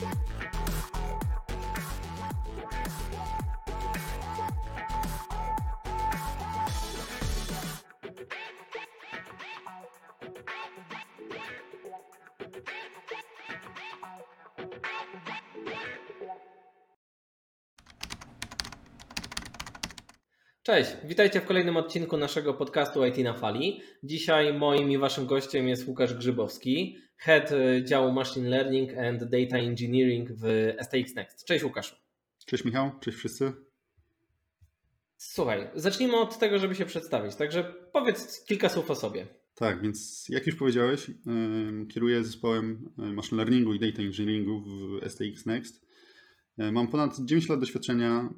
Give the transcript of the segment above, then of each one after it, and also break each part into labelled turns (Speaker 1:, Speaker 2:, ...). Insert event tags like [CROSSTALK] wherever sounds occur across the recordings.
Speaker 1: Yeah. Cześć, witajcie w kolejnym odcinku naszego podcastu IT na fali. Dzisiaj moim i waszym gościem jest Łukasz Grzybowski, Head y, działu Machine Learning and Data Engineering w STX Next. Cześć Łukaszu.
Speaker 2: Cześć Michał, cześć wszyscy.
Speaker 1: Słuchaj, zacznijmy od tego, żeby się przedstawić. Także powiedz kilka słów o sobie.
Speaker 2: Tak, więc jak już powiedziałeś, kieruję zespołem y, Machine Learningu i Data Engineeringu w STX Next. Y, mam ponad 9 lat doświadczenia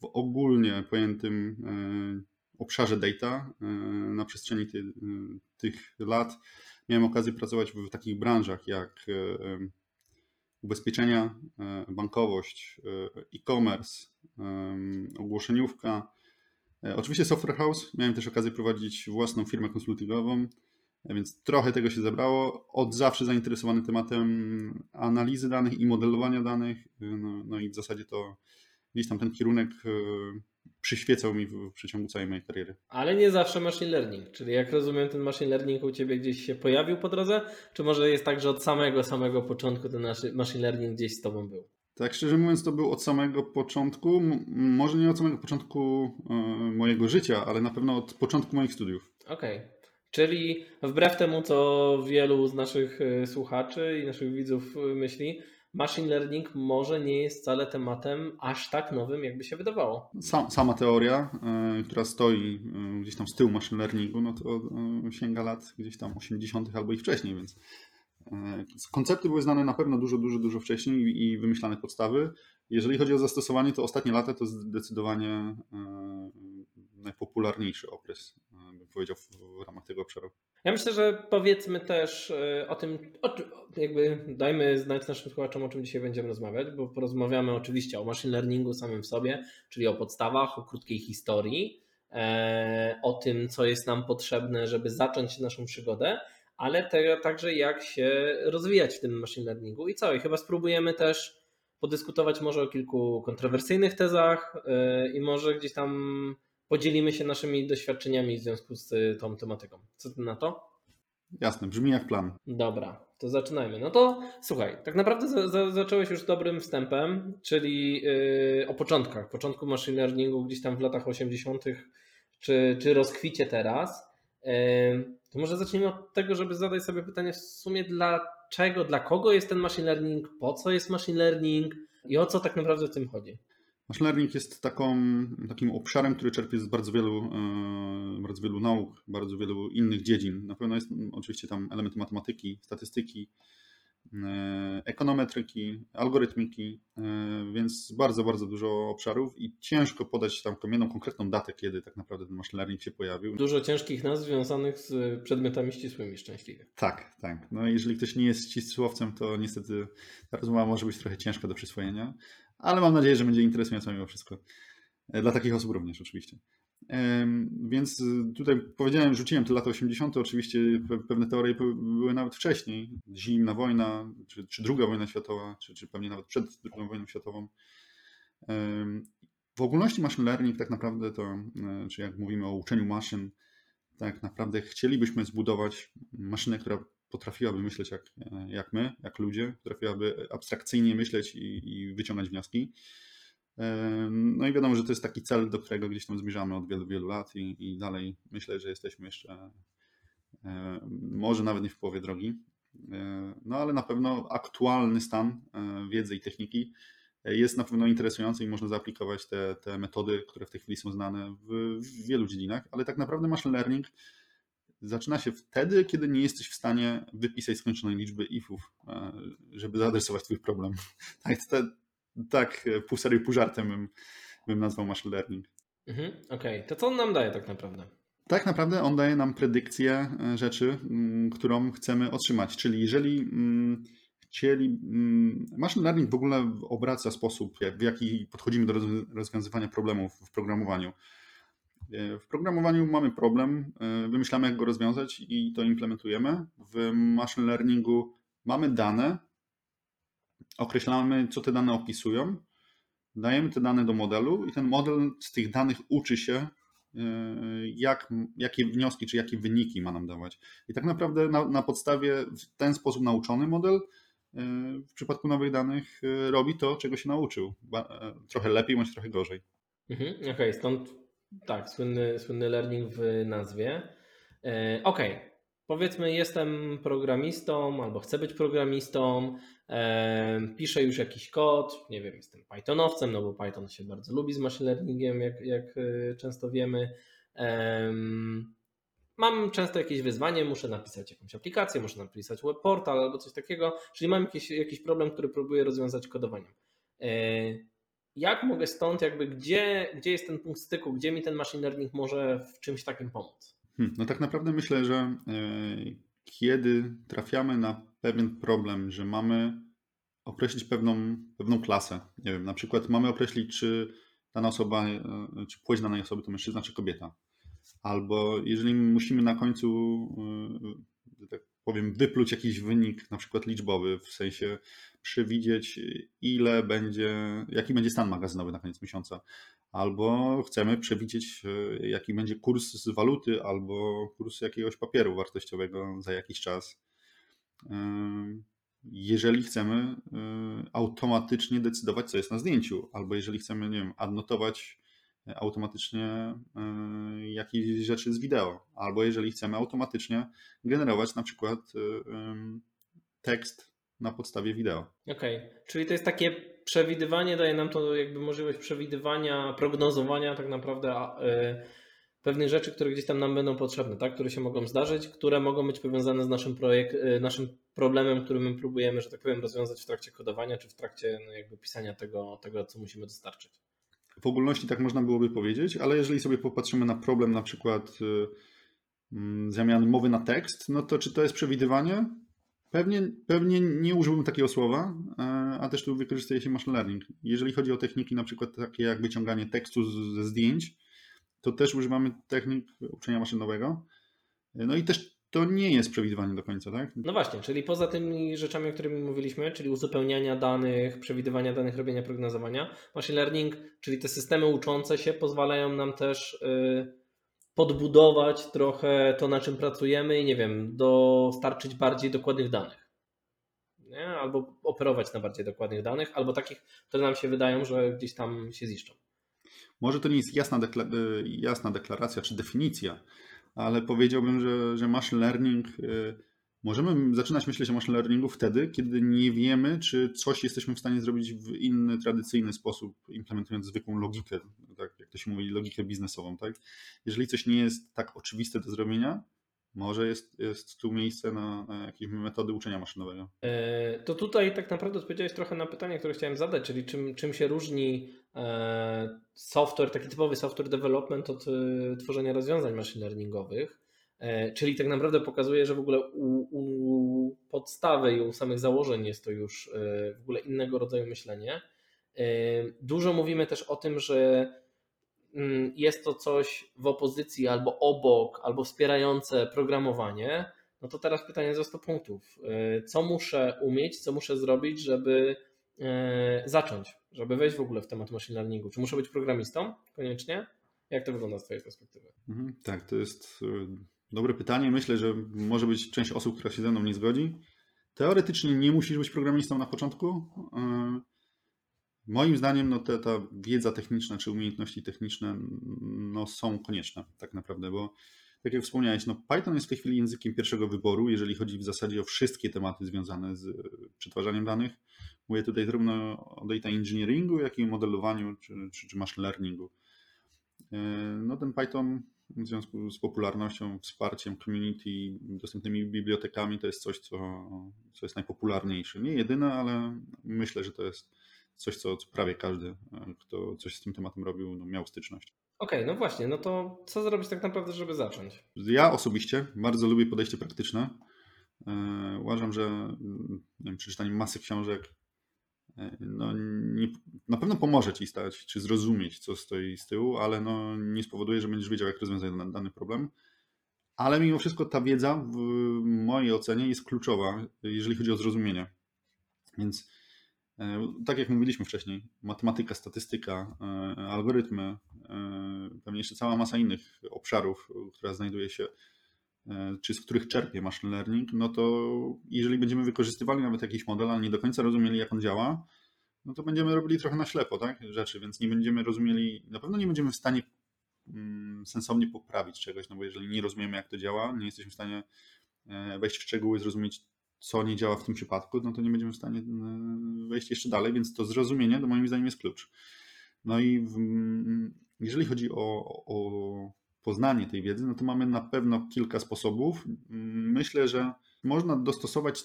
Speaker 2: w ogólnie pojętym e, obszarze data e, na przestrzeni ty, e, tych lat miałem okazję pracować w takich branżach jak ubezpieczenia, bankowość, e-commerce, ogłoszeniówka. Oczywiście software house. Miałem też okazję prowadzić własną firmę konsultingową, więc trochę tego się zebrało. Od zawsze zainteresowany tematem analizy danych i modelowania danych. No, no i w zasadzie to gdzieś tam ten kierunek e, przyświecał mi w przeciągu całej mojej kariery.
Speaker 1: Ale nie zawsze machine learning, czyli jak rozumiem ten machine learning u Ciebie gdzieś się pojawił po drodze, czy może jest tak, że od samego, samego początku ten machine learning gdzieś z Tobą był?
Speaker 2: Tak, szczerze mówiąc, to był od samego początku, może nie od samego początku e, mojego życia, ale na pewno od początku moich studiów.
Speaker 1: Okej. Okay. Czyli wbrew temu, co wielu z naszych e, słuchaczy i naszych widzów myśli, machine learning może nie jest wcale tematem aż tak nowym, jakby się wydawało.
Speaker 2: Sam, sama teoria, y, która stoi y, gdzieś tam z tyłu machine learningu, no to y, sięga lat gdzieś tam 80. albo i wcześniej, więc koncepty były znane na pewno dużo, dużo, dużo wcześniej i wymyślane podstawy. Jeżeli chodzi o zastosowanie, to ostatnie lata to zdecydowanie najpopularniejszy okres, powiedział, w ramach tego obszaru.
Speaker 1: Ja myślę, że powiedzmy też e, o tym, o, jakby dajmy znać naszym słuchaczom, o czym dzisiaj będziemy rozmawiać, bo porozmawiamy oczywiście o machine learningu samym w sobie, czyli o podstawach, o krótkiej historii, e, o tym, co jest nam potrzebne, żeby zacząć naszą przygodę, ale te, także jak się rozwijać w tym machine learningu i co. I chyba spróbujemy też podyskutować może o kilku kontrowersyjnych tezach e, i może gdzieś tam podzielimy się naszymi doświadczeniami w związku z y, tą tematyką. Co ty na to?
Speaker 2: Jasne, brzmi jak plan.
Speaker 1: Dobra, to zaczynajmy. No to słuchaj, tak naprawdę za, za, zacząłeś już dobrym wstępem, czyli yy, o początkach, początku machine learningu gdzieś tam w latach 80., czy, czy rozkwicie teraz. Yy, to może zacznijmy od tego, żeby zadać sobie pytanie w sumie dlaczego, dla kogo jest ten machine learning, po co jest machine learning i o co tak naprawdę w tym chodzi.
Speaker 2: Machine learning jest taką, takim obszarem, który czerpie z bardzo wielu, e, bardzo wielu nauk, bardzo wielu innych dziedzin. Na pewno jest oczywiście tam elementy matematyki, statystyki, e, ekonometryki, algorytmiki, e, więc bardzo, bardzo dużo obszarów i ciężko podać tam jedną konkretną datę, kiedy tak naprawdę ten machine learning się pojawił.
Speaker 1: Dużo ciężkich nazw związanych z przedmiotami ścisłymi szczęśliwie.
Speaker 2: Tak, tak. No jeżeli ktoś nie jest ścisłowcem, to niestety ta rozmowa może być trochę ciężka do przyswojenia, ale mam nadzieję, że będzie interesująca mimo wszystko. E, dla takich osób również oczywiście. Więc tutaj powiedziałem, rzuciłem te lata 80. Oczywiście pewne teorie były nawet wcześniej. Zimna wojna, czy, czy druga wojna światowa, czy, czy pewnie nawet przed drugą wojną światową. W ogólności machine learning tak naprawdę to, e, czy jak mówimy o uczeniu maszyn, tak naprawdę chcielibyśmy zbudować maszynę, która potrafiłaby myśleć jak, jak my, jak ludzie, potrafiłaby abstrakcyjnie myśleć i, i wyciągać wnioski. No i wiadomo, że to jest taki cel, do którego gdzieś tam zmierzamy od wielu, wielu lat i, i dalej myślę, że jesteśmy jeszcze może nawet nie w połowie drogi. No ale na pewno aktualny stan wiedzy i techniki jest na pewno interesujący i można zaaplikować te, te metody, które w tej chwili są znane w, w wielu dziedzinach, ale tak naprawdę machine learning zaczyna się wtedy, kiedy nie jesteś w stanie wypisać skończonej liczby ifów, e, żeby zaadresować twój problem. [LAUGHS] Tak, tak pół serio, pół żartem bym, bym nazwał machine learning.
Speaker 1: Mhm, Okej, okay. to co on nam daje tak naprawdę?
Speaker 2: Tak naprawdę on daje nam predykcję e, rzeczy, mm, którą chcemy otrzymać. Czyli jeżeli mm, chcieli. Mm, machine learning w ogóle obraca sposób, w jaki podchodzimy do rozwiązywania problemów w programowaniu. E, w programowaniu mamy problem, e, wymyślamy jak go rozwiązać i to implementujemy. W machine learningu mamy dane, określamy, co te dane opisują, dajemy te dane do modelu i ten model z tych danych uczy się, yy, jak, jakie wnioski czy jakie wyniki ma nam dawać. I tak naprawdę na, na podstawie w ten sposób nauczony model yy, w przypadku nowych danych robi to, czego się nauczył. Trochę lepiej bądź trochę gorzej.
Speaker 1: Mhm, Okej, okay, stąd tak, słynny, słynny learning w nazwie. Okej, okay. powiedzmy jestem programistą albo chcę być programistą, piszę już jakiś kod, nie wiem, jestem Pythonowcem, no bo Python się bardzo lubi z machine learningiem, jak, jak e, często wiemy. Mam często jakieś wyzwanie, muszę napisać jakąś aplikację, muszę napisać web portal albo coś takiego, czyli mam jakiś, jakiś problem, który próbuję rozwiązać kodowaniem. E, jak mogę stąd, jakby gdzie, gdzie jest ten punkt styku, gdzie mi ten machine learning może w czymś takim pomóc?
Speaker 2: Hmm, no tak naprawdę myślę, że e, kiedy trafiamy na pewien problem, że mamy określić pewną, pewną klasę. Nie wiem, na przykład mamy określić, czy dana osoba, e, czy płeć danej osoby to mężczyzna, czy kobieta. Albo jeżeli musimy na końcu, e, tak powiem, wypluć jakiś wynik, na przykład liczbowy, w sensie przewidzieć, ile będzie, jaki będzie stan magazynowy na koniec miesiąca, albo chcemy przewidzieć, e, jaki będzie kurs z waluty, albo kurs jakiegoś papieru wartościowego za jakiś czas. Jeżeli chcemy y, automatycznie decydować, co jest na zdjęciu, albo jeżeli chcemy, nie wiem, adnotować automatycznie y, jakieś rzeczy z wideo, albo jeżeli chcemy automatycznie generować na przykład y, tekst na podstawie wideo.
Speaker 1: Okej, okay. czyli to jest takie przewidywanie, daje nam to jakby możliwość przewidywania, prognozowania tak naprawdę pewnych rzeczy, które gdzieś tam nam będą potrzebne, tak? które się mogą zdarzyć, które mogą być powiązane z naszym, projekt, y, naszym problemem, który my próbujemy, że tak powiem, rozwiązać w trakcie kodowania, czy w trakcie no, jakby pisania tego, tego, co musimy dostarczyć.
Speaker 2: W ogólności tak można byłoby powiedzieć, ale jeżeli sobie popatrzymy na problem na przykład y, mm, zamiany mowy na tekst, no to czy to jest przewidywanie? Pewnie, pewnie nie użyłbym takiego słowa, e, a też tu wykorzystuje się machine learning. Jeżeli chodzi o techniki na przykład takie jak wyciąganie tekstu ze zdjęć, to też używamy technik uczenia maszynowego. No i też to nie jest przewidywanie do końca, tak?
Speaker 1: No właśnie, czyli poza tymi rzeczami, o których mówiliśmy, czyli uzupełniania danych, przewidywania danych, robienia prognozowania, machine learning, czyli te systemy uczące się pozwalają nam też y, podbudować trochę to, na czym pracujemy i nie wiem, dostarczyć bardziej dokładnych danych. Nie? Albo operować na bardziej dokładnych danych, albo takich, które nam się wydają, że gdzieś tam się ziszczą.
Speaker 2: Może to nie jest jasna, dekla- y, jasna deklaracja czy definicja, ale powiedziałbym, że, że machine learning, y, możemy zaczynać myśleć o machine learningu wtedy, kiedy nie wiemy, czy coś jesteśmy w stanie zrobić w inny, tradycyjny sposób, implementując zwykłą logikę, tak jak to się mówi, logikę biznesową. Tak? Jeżeli coś nie jest tak oczywiste do zrobienia, może jest, jest tu miejsce na, na jakieś metody uczenia maszynowego.
Speaker 1: E, to tutaj tak naprawdę odpowiedziałeś trochę na pytanie, które chciałem zadać, czyli czym, czym się różni software, taki typowy software development od e, tworzenia rozwiązań machine learningowych. Czyli tak naprawdę pokazuje, że w ogóle u, u podstawy i u samych założeń jest to już w ogóle innego rodzaju myślenie. Dużo mówimy też o tym, że Mm, jest to coś w opozycji albo obok, albo wspierające programowanie, no to teraz pytanie za 100 punktów. Co muszę umieć, co muszę zrobić, żeby zacząć, żeby wejść w ogóle w temat machine learningu? Czy muszę być programistą koniecznie? Jak to wygląda z Twojej perspektywy?
Speaker 2: Mhm, tak, to jest y, dobre pytanie. Myślę, że może być część osób, która się ze mną nie zgodzi. Teoretycznie nie musisz być programistą na początku. Moim zdaniem no, te, ta wiedza techniczna czy umiejętności techniczne no, są konieczne tak naprawdę, bo tak jak wspomniałeś, no, Python jest w tej chwili językiem pierwszego wyboru, jeżeli chodzi w zasadzie o wszystkie tematy związane z przetwarzaniem danych. Mówię tutaj zarówno o data engineeringu, jak i o modelowaniu czy, czy, czy machine learningu. E, no ten Python w związku z popularnością, wsparciem community, dostępnymi bibliotekami to jest coś, co, co jest najpopularniejsze. Nie jedyne, ale myślę, że to jest coś, co, co prawie każdy, e, kto coś z tym tematem robił, no, miał styczność.
Speaker 1: Okej, okay, no właśnie, no to co zrobić tak naprawdę, żeby zacząć?
Speaker 2: Ja osobiście bardzo lubię podejście praktyczne. E, uważam, że wiem, przeczytanie masy książek no, nie, na pewno pomoże ci stać, czy zrozumieć, co stoi z tyłu, ale no, nie spowoduje, że będziesz wiedział, jak rozwiązać dany problem. Ale mimo wszystko ta wiedza w mojej ocenie jest kluczowa, jeżeli chodzi o zrozumienie. Więc E, tak jak mówiliśmy wcześniej, matematyka, statystyka, e, algorytmy, e, pewnie jeszcze cała masa innych obszarów, która znajduje się, czy z których czerpie machine learning, no to jeżeli będziemy wykorzystywali nawet jakiś model, ale nie do końca rozumieli, jak on działa, no to będziemy robili trochę na ślepo tak, rzeczy, więc nie będziemy rozumieli, na pewno nie będziemy w stanie mm, sensownie poprawić czegoś, no bo jeżeli nie rozumiemy, jak to działa, nie jesteśmy w stanie wejść w szczegóły, zrozumieć, co nie działa w tym przypadku, no to nie będziemy w stanie e, wejść jeszcze dalej, więc to zrozumienie, to moim zdaniem jest klucz. No i w, jeżeli chodzi o, o poznanie tej wiedzy, no to mamy na pewno kilka sposobów. Myślę, że można dostosować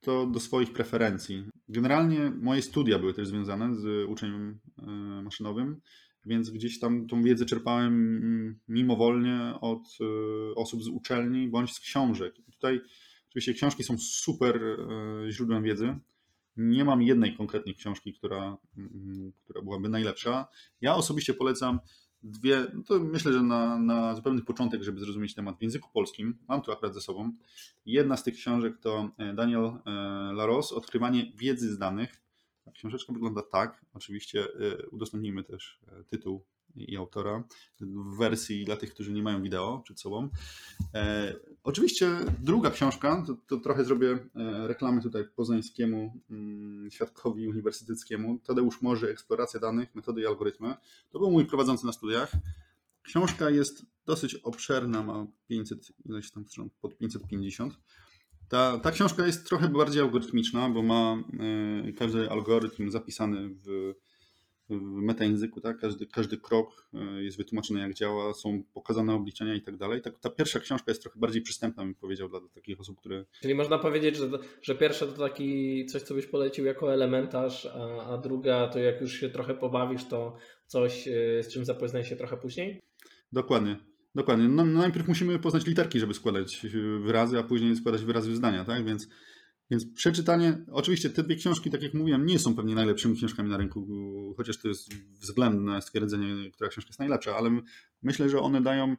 Speaker 2: to do swoich preferencji. Generalnie moje studia były też związane z uczeniem e, maszynowym, więc gdzieś tam tą wiedzę czerpałem mimowolnie od e, osób z uczelni bądź z książek. Tutaj Oczywiście książki są super e, źródłem wiedzy. Nie mam jednej konkretnej książki, która, mm, która byłaby najlepsza. Ja osobiście polecam dwie, no to myślę, że na, na zupełny początek, żeby zrozumieć temat w języku polskim. Mam tu akurat ze sobą. Jedna z tych książek to e, Daniel e, Laros, Odkrywanie wiedzy z danych. Książeczka wygląda tak. Oczywiście udostępnimy też tytuł i autora w wersji dla tych, którzy nie mają wideo przed sobą. Oczywiście druga książka, to, to, trochę zrobię e, reklamy tutaj poznańskiemu mm, świadkowi uniwersyteckiemu. Tadeusz Morzy, Eksploracja danych, metody i algorytmy. To był mój prowadzący na studiach. Książka jest dosyć obszerna, ma 500, ileś tam stron, pod 550. Ta, ta książka jest trochę bardziej algorytmiczna, bo ma e, każdy algorytm zapisany w w metajęzyku, tak? Każdy, każdy krok e, jest wytłumaczony, jak działa, są pokazane obliczenia i tak dalej. Tak, ta pierwsza książka jest trochę bardziej przystępna, bym powiedział, dla takich osób, które.
Speaker 1: Czyli można powiedzieć, że, że pierwsza to taki coś, co byś polecił jako elementarz, a, a druga to jak już się trochę pobawisz, to coś, e, z czym zapoznaj się trochę później?
Speaker 2: Dokładnie. Dokładnie. No, najpierw musimy poznać literki, żeby składać wyrazy, a później składać wyrazy w zdania, tak? Więc więc przeczytanie, oczywiście te dwie książki, tak jak mówiłem, nie są pewnie najlepszymi książkami na rynku, chociaż to jest względne stwierdzenie, która książka jest najlepsza, ale myślę, że one dają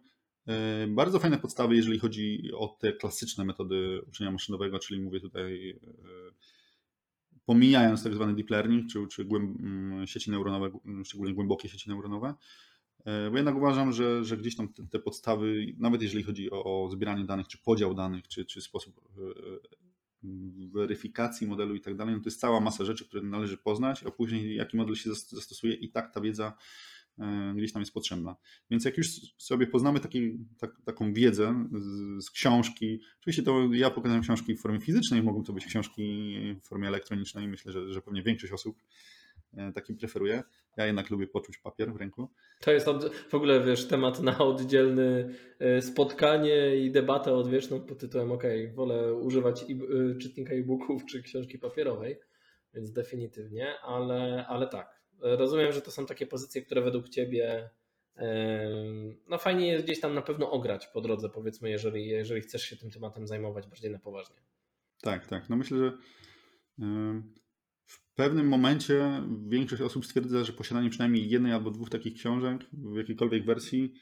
Speaker 2: e, bardzo fajne podstawy, jeżeli chodzi o te klasyczne metody uczenia maszynowego, czyli mówię tutaj e, pomijając tak zwany deep learning, czy, czy głęb, sieci neuronowe, szczególnie głębokie sieci neuronowe, e, bo jednak uważam, że, że gdzieś tam te, te podstawy, nawet jeżeli chodzi o, o, zbieranie danych, czy podział danych, czy, czy sposób weryfikacji modelu i tak dalej, no to jest cała masa rzeczy, które należy poznać, a później jaki model się zastosuje i tak ta wiedza e, gdzieś tam jest potrzebna. Więc jak już sobie poznamy taki, tak, taką wiedzę z, z, książki, oczywiście to ja pokazałem książki w formie fizycznej, mogą to być książki w formie elektronicznej, myślę, że, że pewnie większość osób E, taki preferuję. Ja jednak lubię poczuć papier w ręku.
Speaker 1: To jest w ogóle, wiesz, temat na oddzielny e, spotkanie i debatę odwieczną pod tytułem OK, wolę używać e, czytnika e-booków czy książki papierowej, więc definitywnie, ale, ale tak. Rozumiem, że to są takie pozycje, które według Ciebie no fajnie jest gdzieś tam na pewno ograć po drodze, powiedzmy, jeżeli, jeżeli chcesz się tym tematem zajmować bardziej na poważnie.
Speaker 2: Tak, tak. No myślę, że w pewnym momencie większość osób stwierdza, że posiadanie przynajmniej jednej albo dwóch takich książek w jakiejkolwiek wersji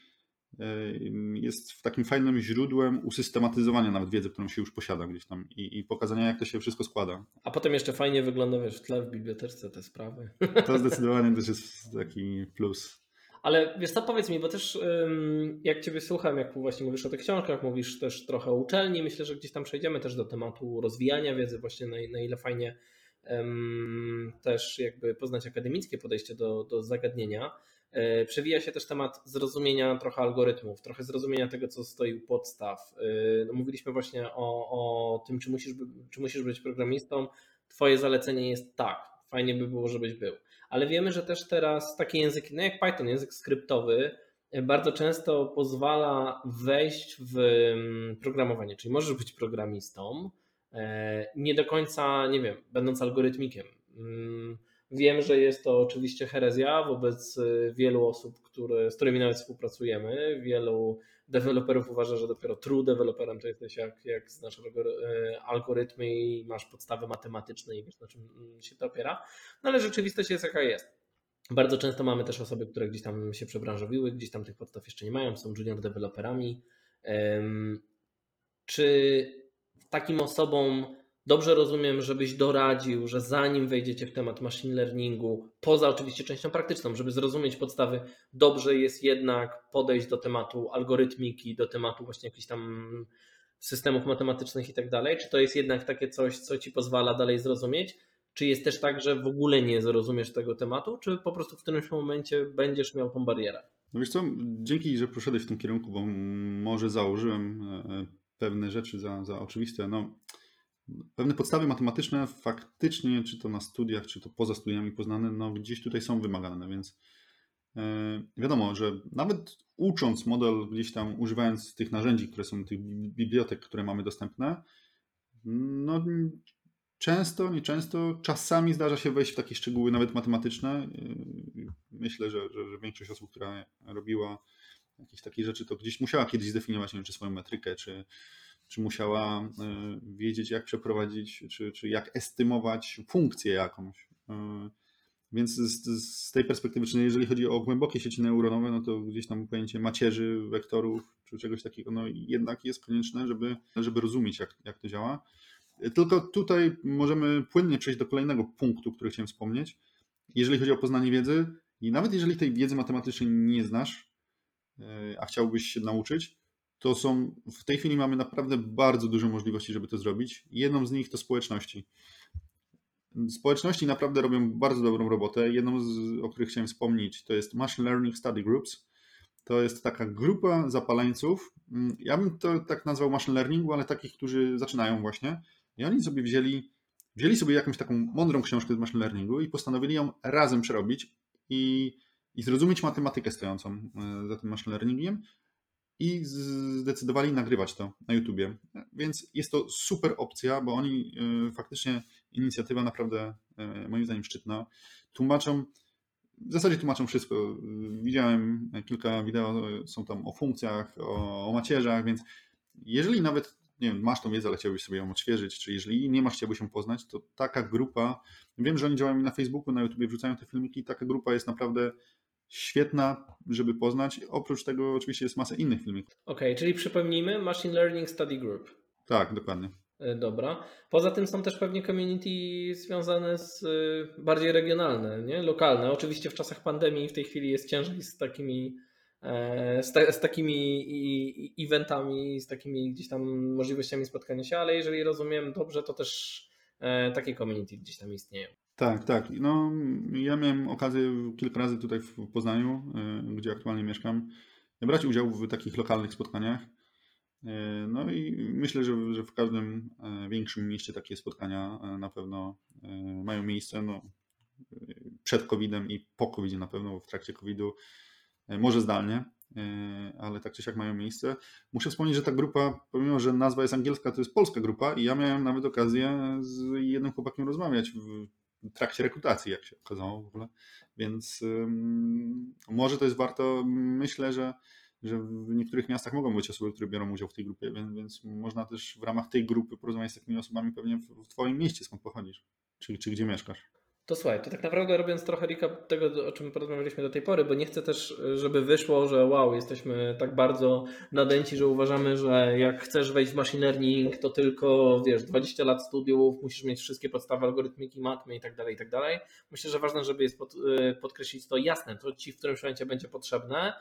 Speaker 2: jest takim fajnym źródłem usystematyzowania nawet wiedzy, którą się już posiada gdzieś tam i, i, pokazania, jak to się wszystko składa.
Speaker 1: A potem jeszcze fajnie wygląda wiesz, w tle w bibliotece te sprawy.
Speaker 2: To [LAUGHS] zdecydowanie też jest taki plus.
Speaker 1: Ale wiesz co, powiedz mi, bo też jak Ciebie słucham, jak właśnie mówisz o tych książkach, mówisz też trochę o uczelni, myślę, że gdzieś tam przejdziemy też do tematu rozwijania wiedzy, właśnie na, na ile fajnie też jakby poznać akademickie podejście do, do zagadnienia. E, przewija się też temat zrozumienia trochę algorytmów, trochę zrozumienia tego, co stoi u podstaw. E, no mówiliśmy właśnie o, o tym, czy musisz, czy musisz być programistą. Twoje zalecenie jest tak, fajnie by było, żebyś był. Ale wiemy, że też teraz takie języki, no jak Python, język skryptowy, e, bardzo często pozwala wejść w programowanie, czyli możesz być programistą, nie do końca, nie wiem, będąc algorytmikiem. Mm, wiem, że jest to oczywiście herezja wobec e, wielu osób, które, z którymi nawet współpracujemy. Wielu deweloperów uważa, że dopiero true deweloperem to jesteś jak, jak znasz e, algorytmy i masz podstawy matematyczne i wiesz na czym mm, się to opiera. No ale rzeczywistość jest jaka jest. Bardzo często mamy też osoby, które gdzieś tam się przebranżowiły, gdzieś tam tych podstaw jeszcze nie mają, są junior deweloperami. Czy takim osobom dobrze rozumiem, żebyś doradził, że zanim wejdziecie w temat machine learningu, poza oczywiście częścią praktyczną, żeby zrozumieć podstawy, dobrze jest jednak podejść do tematu algorytmiki, do tematu właśnie jakichś tam systemów matematycznych i tak dalej? Czy to jest jednak takie coś, co ci pozwala dalej zrozumieć? Czy jest też tak, że w ogóle nie zrozumiesz tego tematu, czy po prostu w którymś momencie będziesz miał tą barierę?
Speaker 2: No wiesz co, dzięki, że poszedłeś w tym kierunku, bo może założyłem e, pewne rzeczy za, za oczywiste. No, pewne podstawy matematyczne faktycznie, czy to na studiach, czy to poza studiami poznane, no gdzieś tutaj są wymagane, więc e, wiadomo, że nawet ucząc model gdzieś tam, używając tych narzędzi, które są, tych bibliotek, które mamy dostępne, no często, nieczęsto, czasami zdarza się wejść w takie szczegóły nawet matematyczne. Myślę, że, że, że większość osób, która robiła jakieś takie rzeczy, to gdzieś musiała kiedyś zdefiniować, nie wiem, czy swoją metrykę, czy, czy musiała e, wiedzieć, jak przeprowadzić, czy, czy jak estymować funkcję jakąś. E, więc z, z, tej perspektywy, jeżeli chodzi o głębokie sieci neuronowe, no to gdzieś tam pojęcie macierzy, wektorów, czy czegoś takiego, no jednak jest konieczne, żeby, żeby rozumieć, jak, jak to działa. Tylko tutaj możemy płynnie przejść do kolejnego punktu, który chciałem wspomnieć. Jeżeli chodzi o poznanie wiedzy, i nawet jeżeli tej wiedzy matematycznej nie znasz, a chciałbyś się nauczyć, to są w tej chwili mamy naprawdę bardzo dużo możliwości, żeby to zrobić. Jedną z nich to społeczności. Społeczności naprawdę robią bardzo dobrą robotę. Jedną, z, o których chciałem wspomnieć, to jest Machine Learning Study Groups. To jest taka grupa zapaleńców. Mm, ja bym to tak nazwał machine learningu, ale takich, którzy zaczynają właśnie. I oni sobie wzięli, wzięli sobie jakąś taką mądrą książkę z machine learningu i postanowili ją razem przerobić i, i zrozumieć matematykę stojącą e, za tym machine learningiem i zdecydowali nagrywać to na YouTubie. Więc jest to super opcja, bo oni e, faktycznie inicjatywa naprawdę e, moim zdaniem szczytna. Tłumaczą, w zasadzie tłumaczą wszystko. Widziałem kilka wideo, są tam o funkcjach, o, o macierzach, więc jeżeli nawet nie wiem, masz tą wiedzę, ale chciałbyś sobie ją odświeżyć, czy jeżeli nie masz, chciałbyś ją poznać, to taka grupa, wiem, że oni działają na Facebooku, na YouTubie wrzucają te filmiki, taka grupa jest naprawdę świetna, żeby poznać. Oprócz tego oczywiście jest masa innych filmików.
Speaker 1: Okej, okay, czyli przypomnijmy Machine Learning Study Group.
Speaker 2: Tak, dokładnie.
Speaker 1: E, dobra. Poza tym są też pewnie community związane z e, bardziej regionalne, nie? lokalne. Oczywiście w czasach pandemii w tej chwili jest ciężej z takimi E, z, ta, z, takimi eventami, z takimi gdzieś tam możliwościami spotkania się, ale jeżeli rozumiem dobrze, to też takie community gdzieś tam istnieją.
Speaker 2: Tak, tak. No, ja miałem okazję kilka razy tutaj w Poznaniu, e, gdzie aktualnie mieszkam, brać udział w takich lokalnych spotkaniach. No i myślę, że, że w każdym większym mieście takie spotkania na pewno mają miejsce. No, przed COVID-em i po COVID-zie na pewno, w trakcie COVID-u może zdalnie, ale tak czy siak mają miejsce. Muszę wspomnieć, że ta grupa, pomimo że nazwa jest angielska, to jest polska grupa i ja miałem nawet okazję z jednym chłopakiem rozmawiać w trakcie rekrutacji, jak się okazało w ogóle, więc może to jest warto, myślę, że że w niektórych miastach mogą być osoby, które biorą udział w tej grupie, więc, więc można też w ramach tej grupy porozmawiać z takimi osobami pewnie w, w Twoim mieście, skąd pochodzisz, czy, czy gdzie mieszkasz.
Speaker 1: To słuchaj, to tak naprawdę robiąc trochę recap tego, o czym porozmawialiśmy do tej pory, bo nie chcę też, żeby wyszło, że wow, jesteśmy tak bardzo nadęci, że uważamy, że jak chcesz wejść w machine learning, to tylko, wiesz, 20 lat studiów, musisz mieć wszystkie podstawy algorytmiki, matmy i tak dalej, i tak dalej. Myślę, że ważne, żeby jest pod, y, podkreślić to jasne, to ci w którymś momencie będzie potrzebne.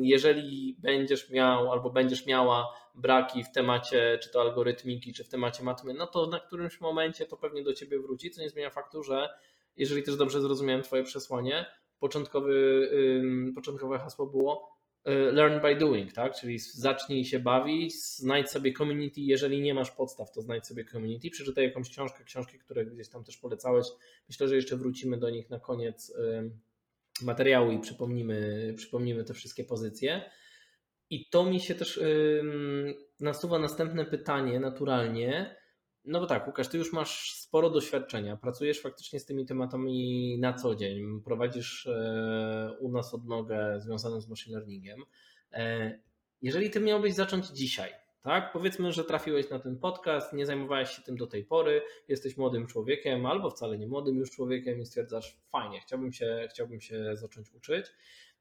Speaker 1: Jeżeli będziesz miał albo będziesz miała braki w temacie czy to algorytmiki, czy w temacie matmy, no to na którymś momencie to pewnie do ciebie wróci, co nie zmienia faktu, że jeżeli też dobrze zrozumiałem twoje przesłanie, początkowy, początkowe hasło było y, learn by doing, tak? Czyli zacznij się bawić, znajdź sobie community, jeżeli nie masz podstaw, to znajdź sobie community, przeczytaj jakąś książkę, książki, które gdzieś tam też polecałeś. Myślę, że jeszcze wrócimy do nich na koniec materiału i przypomnimy, przypomnimy te wszystkie pozycje. I to mi się też yy, nasuwa następne pytanie naturalnie. No bo tak, Łukasz, ty już masz sporo doświadczenia, pracujesz faktycznie z tymi tematami na co dzień, prowadzisz yy, u nas odnogę związaną z machine learningiem. Yy, jeżeli ty miałbyś zacząć dzisiaj, tak? Powiedzmy, że trafiłeś na ten podcast, nie zajmowałeś się tym do tej pory, jesteś młodym człowiekiem albo wcale nie młodym już człowiekiem i stwierdzasz, fajnie, chciałbym się, chciałbym się zacząć uczyć.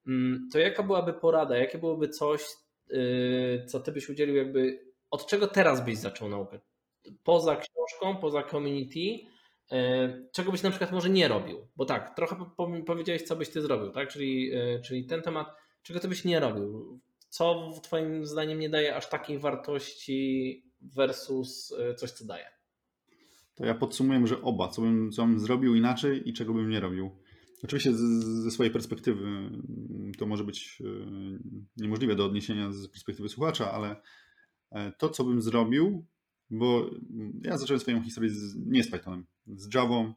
Speaker 1: Mm, to jaka byłaby porada, jakie byłoby coś, y, co ty byś udzielił, jakby od czego teraz byś zaczął naukę? poza książką, poza community, e, czego byś na przykład może nie robił? Bo tak, trochę powiedziałeś, co byś ty zrobił, tak? Czyli, e, czyli ten temat, czego ty byś nie robił? Co twoim zdaniem nie daje aż takiej wartości versus coś, co daje?
Speaker 2: To ja podsumuję może oba, co bym, co bym zrobił inaczej i czego bym nie robił. Oczywiście ze swojej perspektywy mm, to może być niemożliwe do odniesienia z perspektywy słuchacza, ale to, co bym zrobił, bo ja zacząłem swoją historię z, nie z Pythonem, z Javą,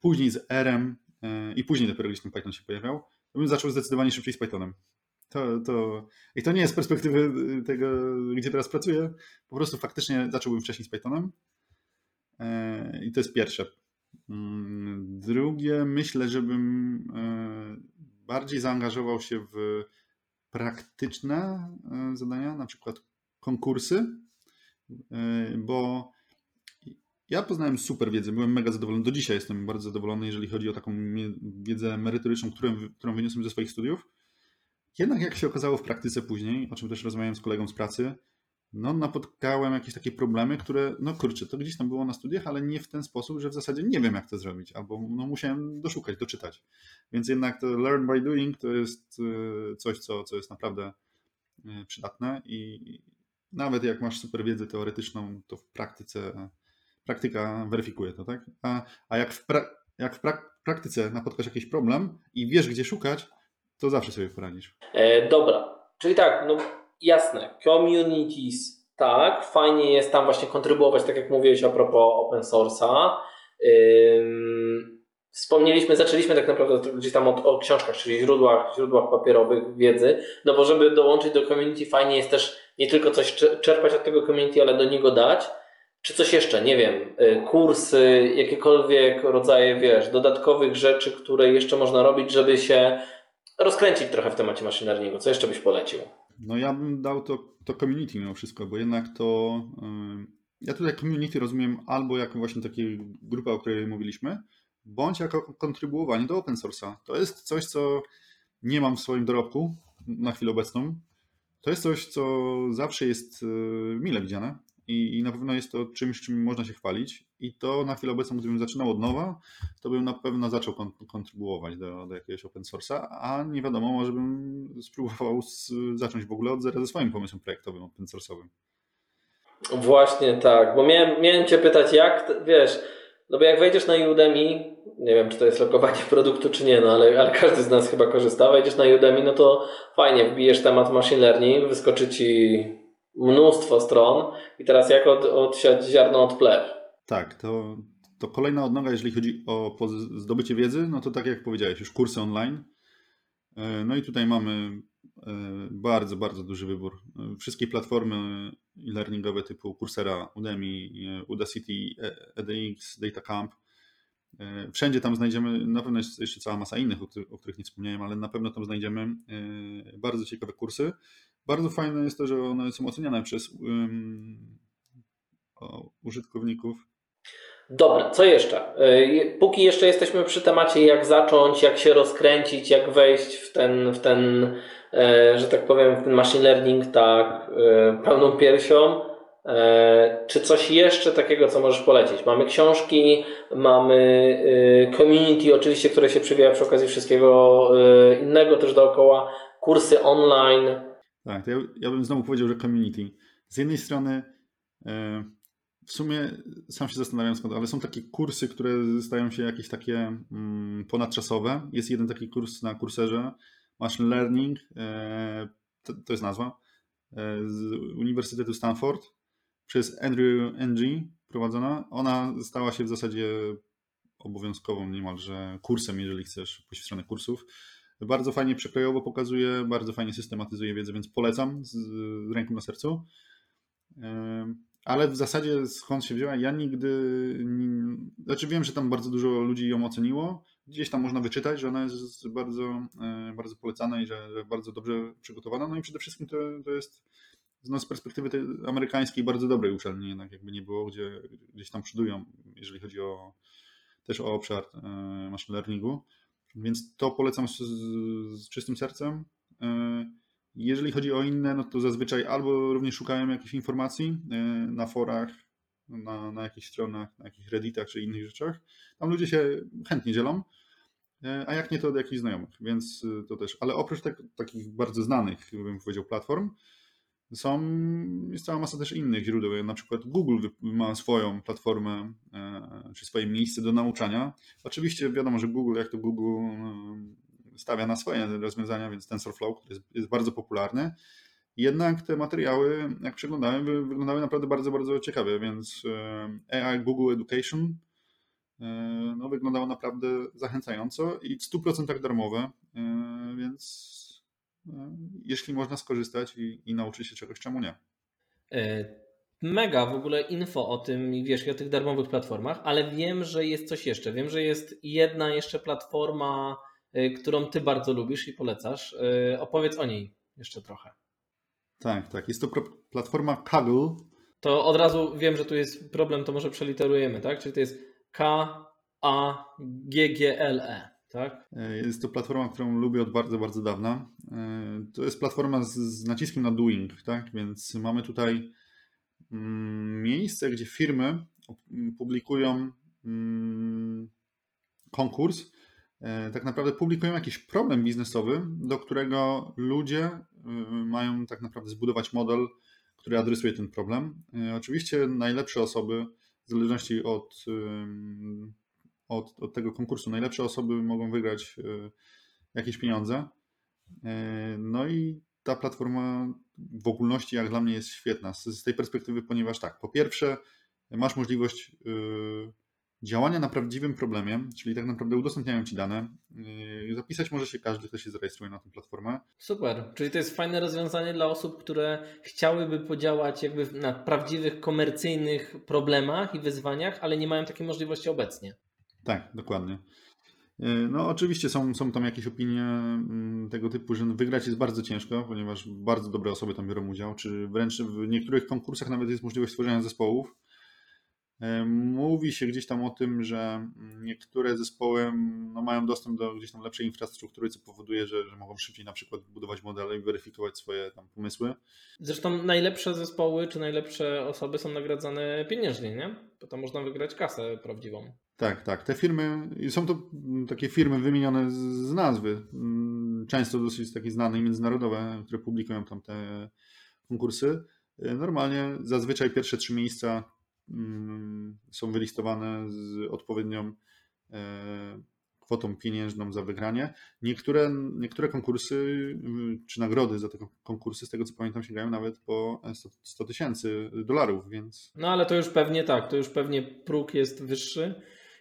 Speaker 2: później z R-em e, i później dopiero gdzieś ten Python się pojawiał, to bym zaczął zdecydowanie szybciej z Pythonem. To, to, I to nie jest z perspektywy tego, gdzie teraz pracuję, po prostu faktycznie zacząłbym wcześniej z Pythonem e, i to jest pierwsze. Mm, drugie, myślę, żebym e, bardziej zaangażował się w praktyczne zadania, na przykład konkursy, E, bo ja poznałem super wiedzę, byłem mega zadowolony. Do dzisiaj jestem bardzo zadowolony, jeżeli chodzi o taką wiedzę merytoryczną, którą wyniosłem ze swoich studiów. Jednak jak się okazało w praktyce później, o czym też rozmawiałem z kolegą z pracy, no napotkałem jakieś takie problemy, które, no kurczę, to gdzieś tam było na studiach, ale nie w ten sposób, że w zasadzie nie wiem jak to zrobić, albo no musiałem doszukać, doczytać. Więc jednak to learn by doing to jest e, coś, co, co jest naprawdę e, przydatne i, nawet jak masz super wiedzę teoretyczną, to w praktyce praktyka weryfikuje to, tak? A, a jak w, pra, jak w pra, praktyce napotkasz jakiś problem i wiesz, gdzie szukać, to zawsze sobie poradzisz.
Speaker 1: E, dobra, czyli tak, no jasne, communities, tak, fajnie jest tam właśnie kontrybuować, tak jak mówiłeś a propos open source'a. Wspomnieliśmy, zaczęliśmy tak naprawdę gdzieś tam od, o książkach, czyli źródłach, źródłach papierowych wiedzy, no bo żeby dołączyć do community fajnie jest też nie tylko coś czerpać od tego community, ale do niego dać, czy coś jeszcze, nie wiem, y, kursy, jakiekolwiek rodzaje, wiesz, dodatkowych rzeczy, które jeszcze można robić, żeby się rozkręcić trochę w temacie learningu. Co jeszcze byś polecił?
Speaker 2: No ja bym dał to, to community mimo wszystko, bo jednak to yy, ja tutaj community rozumiem albo jako właśnie takiej grupę, o której mówiliśmy, bądź jako kontrybuowanie do open source'a. To jest coś, co nie mam w swoim dorobku na chwilę obecną, to jest coś, co zawsze jest e, mile widziane i, i na pewno jest to czymś, czym można się chwalić. I to na chwilę obecną, gdybym zaczynał od nowa, to bym na pewno zaczął kontrybuować do, do jakiegoś open source'a, a nie wiadomo, może bym spróbował z, zacząć w ogóle od zera ze swoim pomysłem projektowym open source'owym.
Speaker 1: Właśnie tak, bo miałem, miałem Cię pytać, jak, wiesz, no bo jak wejdziesz na Udemy, nie wiem, czy to jest lokowanie [LAUGHS] produktu, czy nie, no ale, ale każdy z nas chyba korzysta. Wejdziesz na Udemy, no to fajnie, wbijesz temat machine learning, wyskoczy ci mnóstwo stron i teraz jak od, odsiać ziarno od plew?
Speaker 2: Tak, to, to kolejna odnoga, jeżeli chodzi o zdobycie wiedzy, no to tak jak powiedziałeś, już kursy online. E, no i tutaj mamy e, bardzo, bardzo duży wybór. E, wszystkie platformy e-learningowe typu Coursera, Udemy, Udacity, edX, DataCamp, wszędzie tam znajdziemy, na pewno jest jeszcze cała masa innych, o których, nie wspomniałem, ale na pewno tam znajdziemy bardzo ciekawe kursy. Bardzo fajne jest to, że one są oceniane przez um, użytkowników.
Speaker 1: Dobra, co jeszcze? E, póki jeszcze jesteśmy przy temacie, jak zacząć, jak się rozkręcić, jak wejść w ten, w ten że tak powiem, w ten machine learning tak pełną piersią, E, czy coś jeszcze takiego, co możesz polecić? Mamy książki, mamy y, community, oczywiście, które się przywija przy okazji wszystkiego y, innego też dookoła, kursy online.
Speaker 2: Tak, ja, ja bym znowu powiedział, że community. Z jednej strony e, w sumie sam się zastanawiam skąd, ale są takie kursy, które stają się jakieś takie mm, ponadczasowe. Jest jeden taki kurs na kurserze, Machine Learning, e, to, to jest nazwa, z Uniwersytetu Stanford przez Andrew Ng prowadzona. Ona stała się w zasadzie obowiązkową niemalże kursem, jeżeli chcesz pójść w stronę kursów. Bardzo fajnie przekrojowo pokazuje, bardzo fajnie systematyzuje wiedzę, więc polecam z, ręką na sercu. Ale w zasadzie skąd się wzięła, ja nigdy. Znaczy wiem, że tam bardzo dużo ludzi ją oceniło. Gdzieś tam można wyczytać, że ona jest bardzo, e, bardzo polecana i że, że bardzo dobrze przygotowana. No i przede wszystkim to, to jest no, z perspektywy tej amerykańskiej bardzo dobrej uczelni, jednak jakby nie było, gdzie gdzieś tam przodują, jeżeli chodzi o też o obszar e, machine learningu. Więc to polecam z, z czystym sercem. E, jeżeli chodzi o inne, no to zazwyczaj albo również szukałem jakichś informacji e, na forach na, na jakichś stronach, na jakichś redditach czy innych rzeczach. Tam ludzie się chętnie dzielą, e, a jak nie to od jakichś znajomych, więc to też. Ale oprócz tak, takich bardzo znanych, bym powiedział, platform, są, jest cała masa też innych źródeł. Na przykład Google ma swoją platformę, czy swoje miejsce do nauczania. Oczywiście wiadomo, że Google, jak to Google stawia na swoje rozwiązania, więc TensorFlow, który jest, jest bardzo popularny. Jednak te materiały, jak przeglądałem, wyglądały naprawdę bardzo, bardzo ciekawie, więc e, AI Google Education e, no, wyglądało naprawdę zachęcająco i w 100% darmowe, e, więc jeśli można skorzystać i, i nauczyć się czegoś, czemu nie.
Speaker 1: Mega w ogóle info o tym i wiesz, o tych darmowych platformach, ale wiem, że jest coś jeszcze. Wiem, że jest jedna jeszcze platforma Y, którą ty bardzo lubisz i polecasz. Y, opowiedz o niej jeszcze trochę.
Speaker 2: Tak, tak. Jest to platforma Kaggle.
Speaker 1: To od razu wiem, że tu jest problem, to może przeliterujemy, tak? Czyli to jest K-A-G-G-L-E, tak?
Speaker 2: E, jest to platforma, którą lubię od bardzo, bardzo dawna. E, to jest platforma z, z naciskiem na doing, tak? Więc mamy tutaj mm, miejsce, gdzie firmy publikują mm, konkurs E, tak naprawdę publikują jakiś problem biznesowy, do którego ludzie e, mają tak naprawdę zbudować model, który adresuje ten problem. Oczywiście najlepsze osoby, w zależności od, od, od tego konkursu, najlepsze osoby mogą wygrać jakieś pieniądze. No i ta platforma w ogólności, jak dla mnie, jest świetna z, z tej perspektywy, ponieważ tak, po pierwsze, masz możliwość działania na prawdziwym problemie, czyli tak naprawdę udostępniają Ci dane. Zapisać może się każdy, kto się zarejestruje na tę platformę.
Speaker 1: Super, czyli to jest fajne rozwiązanie dla osób, które chciałyby podziałać jakby na prawdziwych, komercyjnych problemach i wyzwaniach, ale nie mają takiej możliwości obecnie.
Speaker 2: Tak, dokładnie. Yy, no, oczywiście są, są tam jakieś opinie mm, tego typu, że wygrać jest bardzo ciężko, ponieważ bardzo dobre osoby tam biorą udział, czy wręcz w niektórych konkursach nawet jest możliwość stworzenia zespołów. E, mówi się gdzieś tam o tym, że niektóre zespoły no, mają dostęp do gdzieś tam lepszej infrastruktury, co powoduje, że, że mogą szybciej na przykład budować modele i weryfikować swoje tam pomysły.
Speaker 1: Zresztą najlepsze zespoły czy najlepsze osoby są nagradzane pieniężnie, nie? Bo tam można wygrać kasę prawdziwą.
Speaker 2: Tak, tak. Te firmy, są to takie firmy wymienione z nazwy, często dosyć takie znane i międzynarodowe, które publikują tam te konkursy. E, normalnie zazwyczaj pierwsze trzy miejsca Mm, są wylistowane z odpowiednią e, kwotą pieniężną za wygranie. Niektóre, niektóre konkursy y, czy nagrody za te konkursy, z tego co pamiętam, sięgają nawet po 100 tysięcy dolarów, więc.
Speaker 1: No ale to już pewnie tak, to już pewnie próg jest wyższy.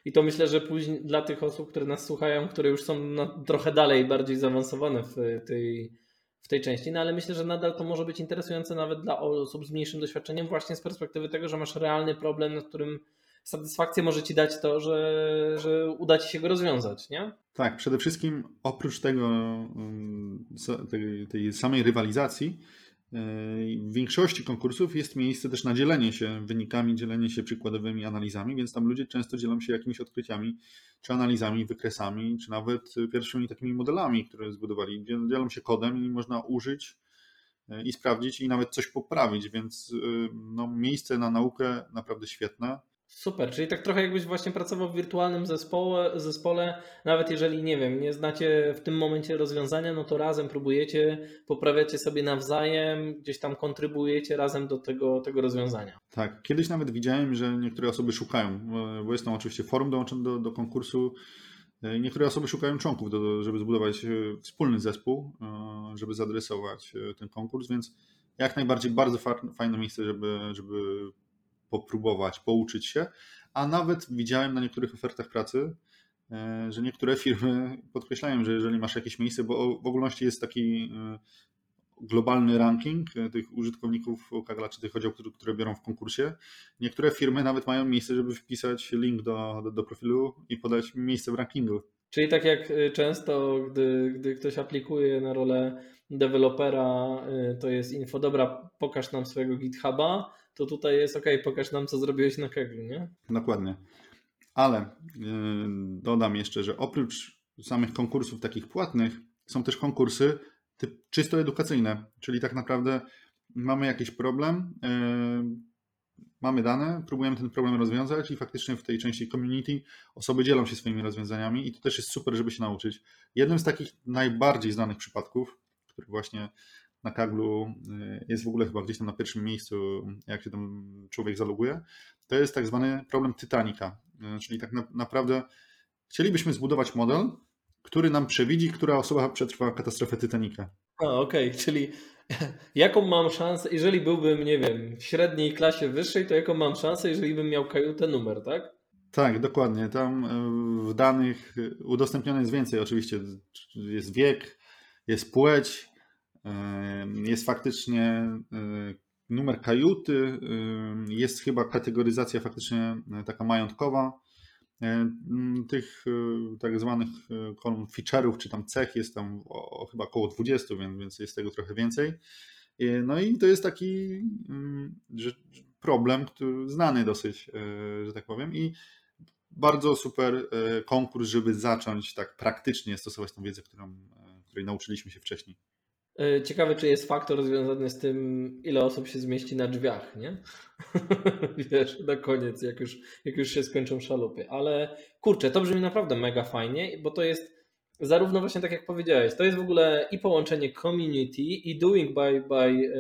Speaker 1: I to myślę, że później dla tych osób, które nas słuchają, które już są trochę dalej, bardziej zaawansowane w tej w tej części, no ale myślę, że nadal to może być interesujące nawet dla osób z mniejszym doświadczeniem, właśnie z perspektywy tego, że masz realny problem, nad którym satysfakcję może ci dać to, że, że uda ci się go rozwiązać, nie?
Speaker 2: Tak, przede wszystkim oprócz tego, mm, tej, tej samej rywalizacji, w większości konkursów jest miejsce też na dzielenie się wynikami, dzielenie się przykładowymi analizami, więc tam ludzie często dzielą się jakimiś odkryciami, czy analizami, wykresami, czy nawet pierwszymi takimi modelami, które zbudowali. Dzielą się kodem i można użyć e, i sprawdzić i nawet coś poprawić, więc e, no, miejsce na naukę naprawdę świetne.
Speaker 1: Super, czyli tak trochę jakbyś właśnie pracował w wirtualnym zespole, zespole, nawet jeżeli nie wiem, nie znacie w tym momencie rozwiązania, no to razem próbujecie, poprawiacie sobie nawzajem, gdzieś tam kontrybuujecie razem do tego, tego rozwiązania.
Speaker 2: Tak, kiedyś nawet widziałem, że niektóre osoby szukają, bo jest tam oczywiście forum dołączone do, do konkursu, Niektóre osoby szukają członków, do, żeby zbudować e, wspólny zespół, e, żeby zadresować e, ten konkurs, więc jak najbardziej bardzo fajne miejsce, żeby, żeby popróbować, pouczyć się, a nawet widziałem na niektórych ofertach pracy, e, że niektóre [LAUGHS] firmy podkreślają, że jeżeli masz jakieś miejsce, bo w ogólności jest taki e, globalny ranking e, tych użytkowników Kagla, czy tych oddziałów, które, które biorą w konkursie. Niektóre firmy nawet mają miejsce, żeby wpisać link do, do, do profilu i podać miejsce w rankingu.
Speaker 1: Czyli tak jak często, gdy, gdy ktoś aplikuje na rolę dewelopera, to jest info, dobra, pokaż nam swojego GitHuba, to tutaj jest ok, pokaż nam, co zrobiłeś na Keglu, nie?
Speaker 2: Dokładnie. Ale yy, dodam jeszcze, że oprócz samych konkursów takich płatnych, są też konkursy typ czysto edukacyjne, czyli tak naprawdę mamy jakiś problem, yy, mamy dane, próbujemy ten problem rozwiązać i faktycznie w tej części community osoby dzielą się swoimi rozwiązaniami i to też jest super, żeby się nauczyć. Jednym z takich najbardziej znanych przypadków, który właśnie na Kaglu y, jest w ogóle chyba gdzieś tam na pierwszym miejscu, jak się tam człowiek zaloguje, to jest tak zwany problem Titanica. Y, czyli tak na, naprawdę chcielibyśmy zbudować model, który nam przewidzi, która osoba przetrwa katastrofę Titanica.
Speaker 1: A, okej, okay. czyli [LAUGHS] jaką mam szansę, jeżeli byłbym, nie wiem, w średniej klasie wyższej, to jaką mam szansę, jeżeli bym miał kajutę numer, tak?
Speaker 2: Tak, dokładnie. Tam y, w danych udostępnione jest więcej. Oczywiście jest wiek, jest płeć, jest faktycznie numer kajuty, jest chyba kategoryzacja faktycznie taka majątkowa tych tak zwanych kolumn feature'ów czy tam cech jest tam o, o chyba około 20, więc, więc jest tego trochę więcej. No i to jest taki że problem, który znany dosyć, e, że tak powiem i bardzo super e, konkurs, żeby zacząć tak praktycznie stosować tą wiedzę, którą, e, której nauczyliśmy się wcześniej.
Speaker 1: E, ciekawe, czy jest faktor związany z tym, ile osób się zmieści na drzwiach, nie? [LAUGHS] Wiesz, na koniec, jak już, jak już się skończą szalupy. Ale kurczę, to brzmi naprawdę mega fajnie, bo to jest zarówno właśnie tak jak powiedziałeś, to jest w ogóle i połączenie community i doing by, by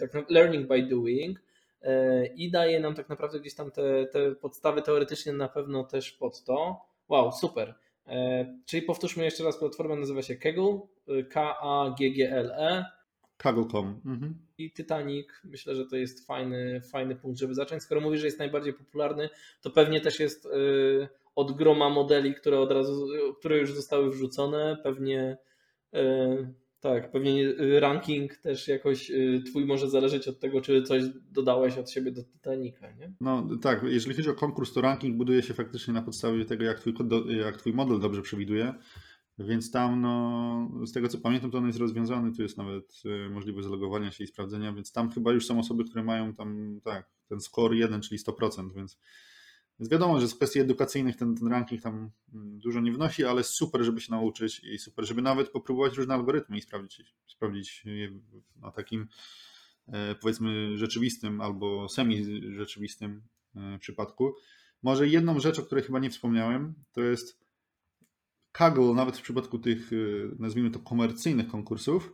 Speaker 1: e, tak learning by doing e, i daje nam tak naprawdę gdzieś tam te, te podstawy teoretycznie na pewno też pod to. Wow, super. E, czyli powtórzmy jeszcze raz, platforma nazywa się Kaggle, e, K-A-G-G-L-E.
Speaker 2: Kaggle.com. Mhm.
Speaker 1: I Titanic, myślę, że to jest fajny, fajny punkt, żeby zacząć. Skoro mówisz, że jest najbardziej popularny, to pewnie też jest e, od groma modeli, które od razu, które już zostały wrzucone, pewnie tak, pewnie y, ranking też jakoś y, twój może zależeć od tego, czy coś dodałeś od siebie do Titanica, nie?
Speaker 2: No tak, jeżeli chodzi o konkurs, to ranking buduje się faktycznie na podstawie tego, jak twój, jak twój model dobrze przewiduje. Więc tam, no, z tego co pamiętam, to on jest rozwiązany, tu jest nawet y, możliwość zalogowania się i sprawdzenia, więc tam chyba już są osoby, które mają tam, tak, ten score 1, czyli 100%, więc więc wiadomo, że z kwestii edukacyjnych ten, ten ranking tam mm, dużo nie wnosi, ale super, żeby się nauczyć i super, żeby nawet popróbować różne algorytmy i sprawdzić, sprawdzić je na takim e, powiedzmy rzeczywistym albo semi-rzeczywistym e, przypadku. Może jedną rzecz, o której chyba nie wspomniałem, to jest Kaggle, nawet w przypadku tych, e, nazwijmy to, komercyjnych konkursów,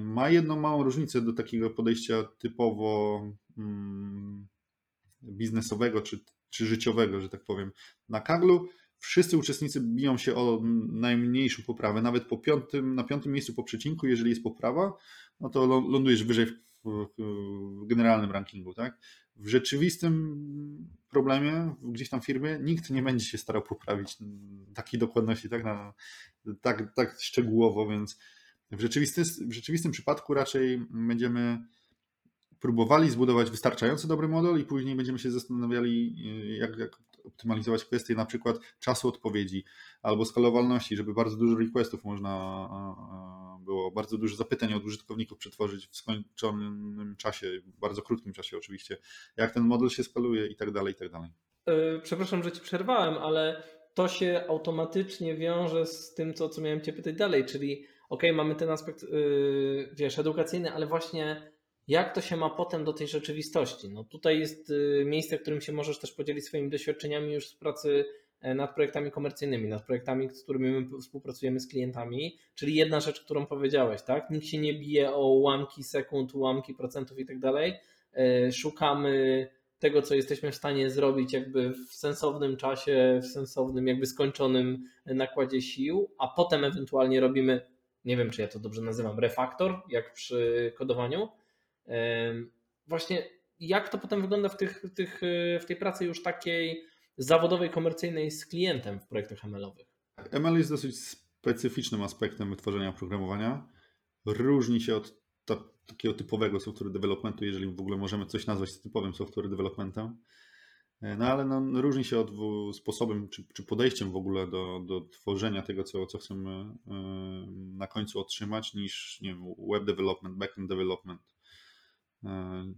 Speaker 2: ma jedną małą różnicę do takiego podejścia typowo mm, biznesowego czy czy życiowego, że tak powiem. Na Kaglu wszyscy uczestnicy biją się o najmniejszą poprawę, nawet po piątym, na piątym miejscu po przecinku, jeżeli jest poprawa, no to lądujesz wyżej w, w generalnym rankingu, tak? W rzeczywistym problemie, gdzieś tam w firmie, nikt nie będzie się starał poprawić takiej dokładności, tak, na, tak, tak szczegółowo, więc w rzeczywistym, w rzeczywistym przypadku raczej będziemy próbowali zbudować wystarczająco dobry model i później będziemy się zastanawiali, y, jak, jak optymalizować kwestie na przykład czasu odpowiedzi albo skalowalności, żeby bardzo dużo requestów można było, bardzo dużo zapytań od użytkowników przetworzyć w skończonym czasie, bardzo krótkim czasie oczywiście, jak ten model się skaluje i tak dalej, i tak dalej.
Speaker 1: E, przepraszam, że Ci przerwałem, ale to się automatycznie wiąże z tym, co, co miałem Cię pytać dalej, czyli ok, mamy ten aspekt, yy, wiesz, edukacyjny, ale właśnie jak to się ma potem do tej rzeczywistości. No tutaj jest y, miejsce, w którym się możesz też podzielić swoimi doświadczeniami już z pracy e, nad projektami komercyjnymi, nad projektami, z którymi my współpracujemy z klientami. Czyli jedna rzecz, którą powiedziałeś, tak? Nikt się nie bije o ułamki sekund, ułamki procentów i tak dalej. E, szukamy tego, co jesteśmy w stanie zrobić jakby w sensownym czasie, w sensownym, jakby skończonym nakładzie sił, a potem ewentualnie robimy, nie wiem czy ja to dobrze nazywam, refaktor, jak przy kodowaniu, Właśnie jak to potem wygląda w, tych, tych, e, w tej pracy już takiej zawodowej, komercyjnej z klientem w projektach ML-owych?
Speaker 2: ML jest dosyć specyficznym aspektem wytworzenia oprogramowania. Różni się od takiego typowego software developmentu, jeżeli w ogóle możemy coś nazwać typowym software developmentem. E, no ale no, różni się od sposobem czy, czy, podejściem w ogóle do, do tworzenia tego, co, co chcemy e, na końcu otrzymać, niż nie wiem, web development, backend development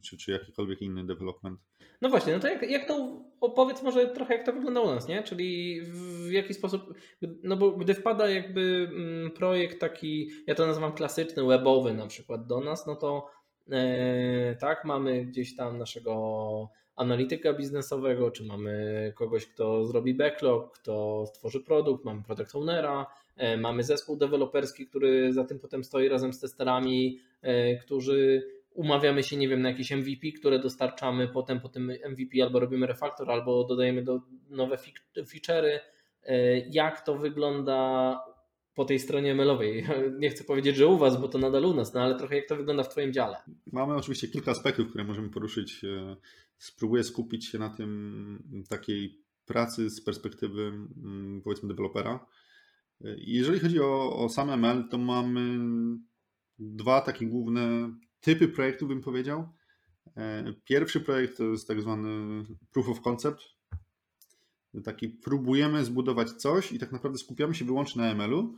Speaker 2: czy, czy jakikolwiek inny development.
Speaker 1: No właśnie, no to jak, jak to opowiedz może trochę jak to wygląda u nas, nie? Czyli w jaki sposób, no bo gdy wpada jakby mm, projekt taki, ja to nazywam klasyczny, webowy na przykład do nas, no to E, tak, mamy gdzieś tam naszego analityka biznesowego, czy mamy kogoś, kto zrobi backlog, kto stworzy produkt, mamy product ownera, e, mamy zespół deweloperski, który za tym potem stoi razem z testerami, e, którzy umawiamy się, nie wiem, na jakieś MVP, które dostarczamy, potem po tym MVP albo robimy refaktor, albo dodajemy do nowe feature'y. Jak to wygląda po tej stronie mailowej. Nie chcę powiedzieć, że u Was, bo to nadal u nas, no ale trochę jak to wygląda w Twoim dziale.
Speaker 2: Mamy oczywiście kilka aspektów, które możemy poruszyć. E, spróbuję skupić się na tym takiej pracy z perspektywy mm, powiedzmy dewelopera. E, jeżeli chodzi o, o sam ML, to mamy dwa takie główne typy projektów, bym powiedział. E, pierwszy projekt to jest tak zwany proof of concept. Taki próbujemy zbudować coś i tak naprawdę skupiamy się wyłącznie na ML-u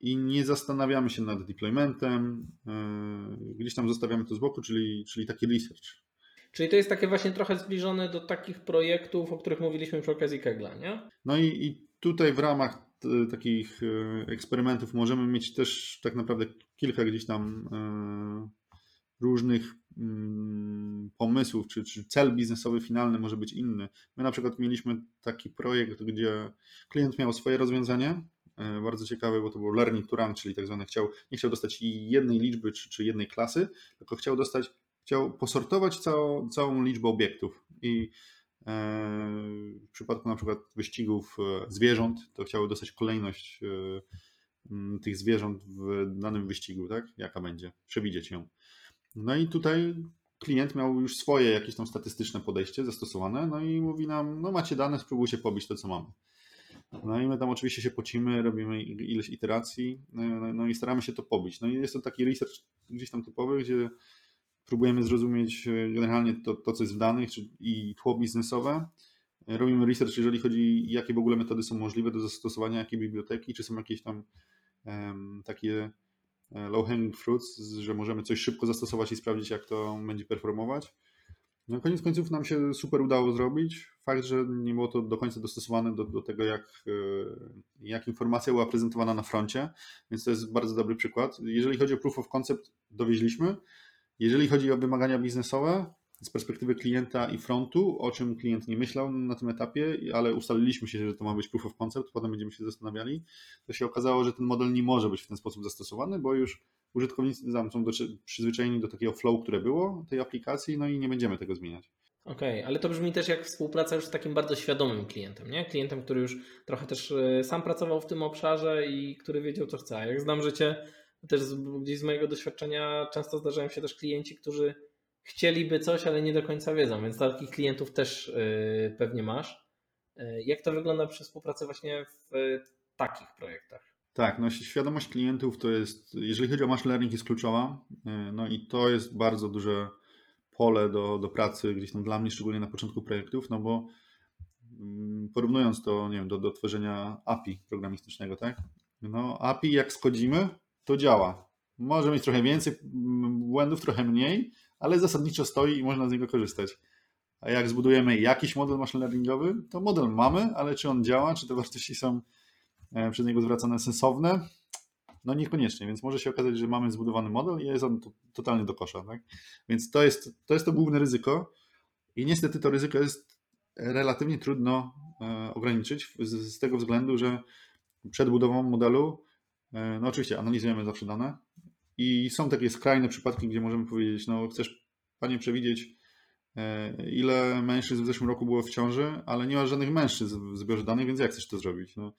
Speaker 2: i nie zastanawiamy się nad deploymentem, yy, gdzieś tam zostawiamy to z boku, czyli, czyli taki research.
Speaker 1: Czyli to jest takie właśnie trochę zbliżone do takich projektów, o których mówiliśmy przy okazji Kegla, nie?
Speaker 2: No i, i tutaj w ramach t, takich yy, eksperymentów możemy mieć też tak naprawdę kilka gdzieś tam różnych mm, pomysłów, czy, czy cel biznesowy finalny może być inny. My na przykład mieliśmy taki projekt, gdzie klient miał swoje rozwiązanie, E, bardzo ciekawe, bo to był learning to run, czyli tak zwany chciał, nie chciał dostać jednej liczby czy, czy jednej klasy, tylko chciał dostać, chciał posortować całą, całą liczbę obiektów i e, w przypadku na przykład wyścigów e, zwierząt, to chciały dostać kolejność tych zwierząt w danym wyścigu, tak? Jaka będzie, przewidzieć ją. No i tutaj klient miał już swoje jakieś tam statystyczne podejście zastosowane, no i mówi nam, no macie dane, spróbujcie pobić to, co mamy. No i my tam oczywiście się pocimy, robimy ileś iteracji, no, no i staramy się to pobić. No i jest to taki research gdzieś tam typowy, gdzie próbujemy zrozumieć e, generalnie to, to co jest w danych czy, i tło biznesowe. Robimy research, jeżeli chodzi, jakie w ogóle metody są możliwe do zastosowania, jakie biblioteki, czy są jakieś tam um, takie low hanging fruits, że możemy coś szybko zastosować i sprawdzić, jak to będzie performować. No koniec końców nam się super udało zrobić. Fakt, że nie było to do końca dostosowane do, do tego, jak, e, jak informacja była prezentowana na froncie, więc to jest bardzo dobry przykład. Jeżeli chodzi o proof of concept, dowieźliśmy. Jeżeli chodzi o wymagania biznesowe, z perspektywy klienta i frontu, o czym klient nie myślał na tym etapie, ale ustaliliśmy się, że to ma być proof of concept, potem będziemy się zastanawiali, to się okazało, że ten model nie może być w ten sposób zastosowany, bo już użytkownicy są do, przyzwyczajeni do takiego flow, które było tej aplikacji, no i nie będziemy tego zmieniać.
Speaker 1: Okej, okay, ale to brzmi też jak współpraca już z takim bardzo świadomym klientem, nie? Klientem, który już trochę też e, sam pracował w tym obszarze i który wiedział, co chce. Jak znam życie, też gdzieś z mojego doświadczenia często zdarzają się też klienci, którzy chcieliby coś, ale nie do końca wiedzą, więc takich klientów też e, pewnie masz. E, jak to wygląda przy współpracy właśnie w takich projektach?
Speaker 2: Tak, no świadomość klientów to jest, jeżeli chodzi o machine learning jest kluczowa, no i to jest bardzo duże pole do, do pracy gdzieś tam dla mnie, szczególnie na początku projektów, no bo mm, porównując to, nie wiem, do, do tworzenia API programistycznego, tak? No API jak schodzimy, to działa. Może mieć trochę więcej błędów, trochę mniej, ale zasadniczo stoi i można z niego korzystać. A jak zbudujemy jakiś model machine learningowy, to model mamy, ale czy on działa, czy te wartości są E, przez niego zwracane sensowne? No niekoniecznie, więc może się okazać, że mamy zbudowany model i jest on totalnie do kosza. Tak? Więc to jest, to jest to główne ryzyko i niestety to ryzyko jest relatywnie trudno e, ograniczyć z, z tego względu, że przed budową modelu, e, no oczywiście analizujemy zawsze dane i są takie skrajne przypadki, gdzie możemy powiedzieć, no chcesz Panie przewidzieć E, ile mężczyzn w zeszłym roku było w ciąży, ale nie ma żadnych mężczyzn w zbiorze danych, więc jak chcesz to zrobić? No,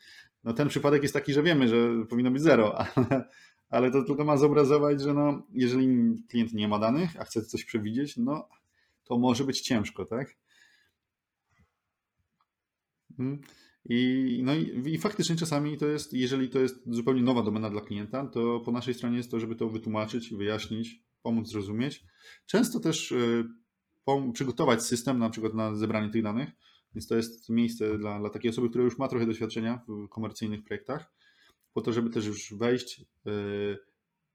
Speaker 2: no ten przypadek jest taki, że wiemy, że powinno być zero, [LAUGHS] ale, ale to tylko ma zobrazować, że no, jeżeli klient nie ma danych, a chce coś przewidzieć, no to może być ciężko, tak? Hmm. I, no i, i, faktycznie czasami to jest, jeżeli to jest zupełnie nowa domena dla klienta, to po naszej stronie jest to, żeby to wytłumaczyć, wyjaśnić, pomóc zrozumieć. Często też e, przygotować system na przykład na zebranie tych danych, więc to jest miejsce dla, dla takiej osoby, która już ma trochę doświadczenia w komercyjnych projektach, po to, żeby też już wejść, e,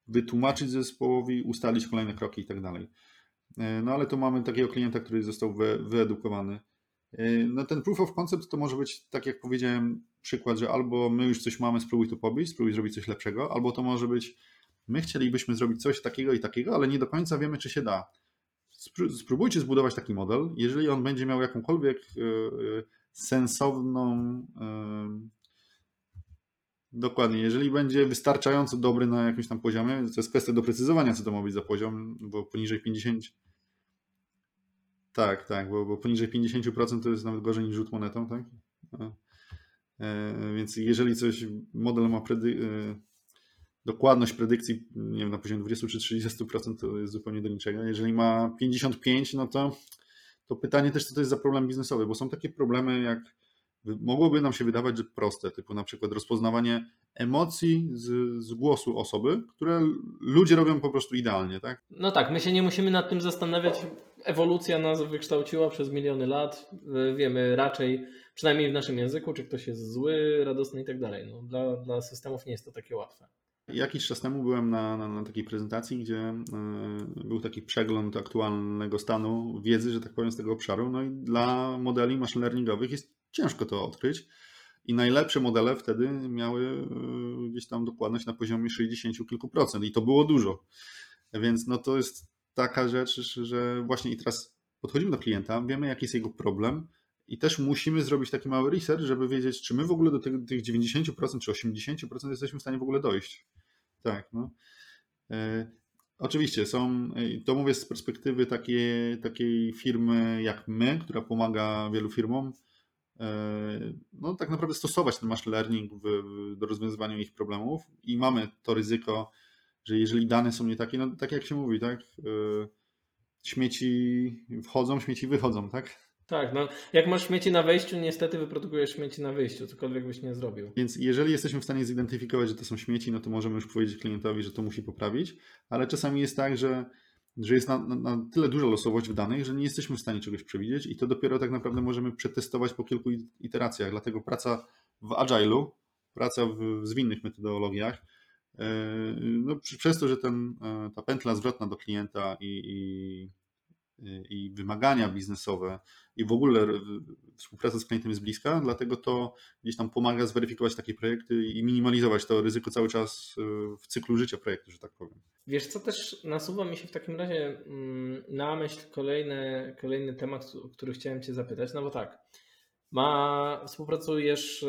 Speaker 2: wytłumaczyć zespołowi, ustalić kolejne kroki i tak dalej. E, no ale tu mamy takiego klienta, który został wy, wyedukowany. E, no ten proof of concept to może być, tak jak powiedziałem, przykład, że albo my już coś mamy, spróbuj to pobić, spróbuj zrobić coś lepszego, albo to może być my chcielibyśmy zrobić coś takiego i takiego, ale nie do końca wiemy, czy się da. Spróbujcie zbudować taki model. Jeżeli on będzie miał jakąkolwiek sensowną Dokładnie. Jeżeli będzie wystarczająco dobry na jakimś tam poziomie, to jest kwestia doprecyzowania, co to ma być za poziom, bo poniżej 50. Tak, tak, bo, bo poniżej 50% to jest nawet gorzej niż rzut monetą, tak? E, więc jeżeli coś, model ma predy, e, dokładność predykcji, nie wiem, na poziomie 20 czy 30%, to jest zupełnie do niczego. Jeżeli ma 55, no to, to pytanie też, co to jest za problem biznesowy, bo są takie problemy jak mogłoby nam się wydawać, że proste, typu na przykład rozpoznawanie emocji z, z, głosu osoby, które ludzie robią po prostu idealnie, tak?
Speaker 1: No tak, my się nie musimy nad tym zastanawiać. Ewolucja nas wykształciła przez miliony lat. Wiemy raczej, przynajmniej w naszym języku, czy ktoś jest zły, radosny i tak dalej. No, dla, dla systemów nie jest to takie łatwe.
Speaker 2: Jakiś czas temu byłem na, na, na takiej prezentacji, gdzie y, był taki przegląd aktualnego stanu wiedzy, że tak powiem, z tego obszaru. No i dla modeli machine learningowych jest ciężko to odkryć. I najlepsze modele wtedy miały y, gdzieś tam dokładność na poziomie 60 kilku procent i to było dużo. Więc no to jest taka rzecz, że właśnie i teraz podchodzimy do klienta, wiemy jaki jest jego problem i też musimy zrobić taki mały research, żeby wiedzieć, czy my w ogóle do tych, tych 90% czy 80% jesteśmy w stanie w ogóle dojść. Tak, no. E, oczywiście są, to mówię z perspektywy takiej, takiej firmy jak my, która pomaga wielu firmom, E, no, tak naprawdę stosować ten machine learning w, do rozwiązywania ich problemów i mamy to ryzyko, że jeżeli dane są nie takie, no tak jak się mówi, tak, e, śmieci wchodzą, śmieci wychodzą, tak?
Speaker 1: Tak, no jak masz śmieci na wejściu, niestety wyprodukujesz śmieci na wyjściu, cokolwiek byś nie zrobił.
Speaker 2: Więc jeżeli jesteśmy w stanie zidentyfikować, że to są śmieci, no to możemy już powiedzieć klientowi, że to musi poprawić, ale czasami jest tak, że że jest na, na, na, tyle duża losowość w danych, że nie jesteśmy w stanie czegoś przewidzieć i to dopiero tak naprawdę możemy przetestować po kilku iteracjach. Dlatego praca w agile'u, praca w, zwinnych metodologiach, no, przez to, że ten, e, ta pętla zwrotna do klienta i, i i wymagania biznesowe i w ogóle współpraca z klientem jest bliska, dlatego to gdzieś tam pomaga zweryfikować takie projekty i minimalizować to ryzyko cały czas e, w cyklu życia projektu, że tak powiem.
Speaker 1: Wiesz, co też nasuwa mi się w takim razie mm, na myśl kolejny, kolejny temat, o który chciałem Cię zapytać, no bo tak, ma, współpracujesz,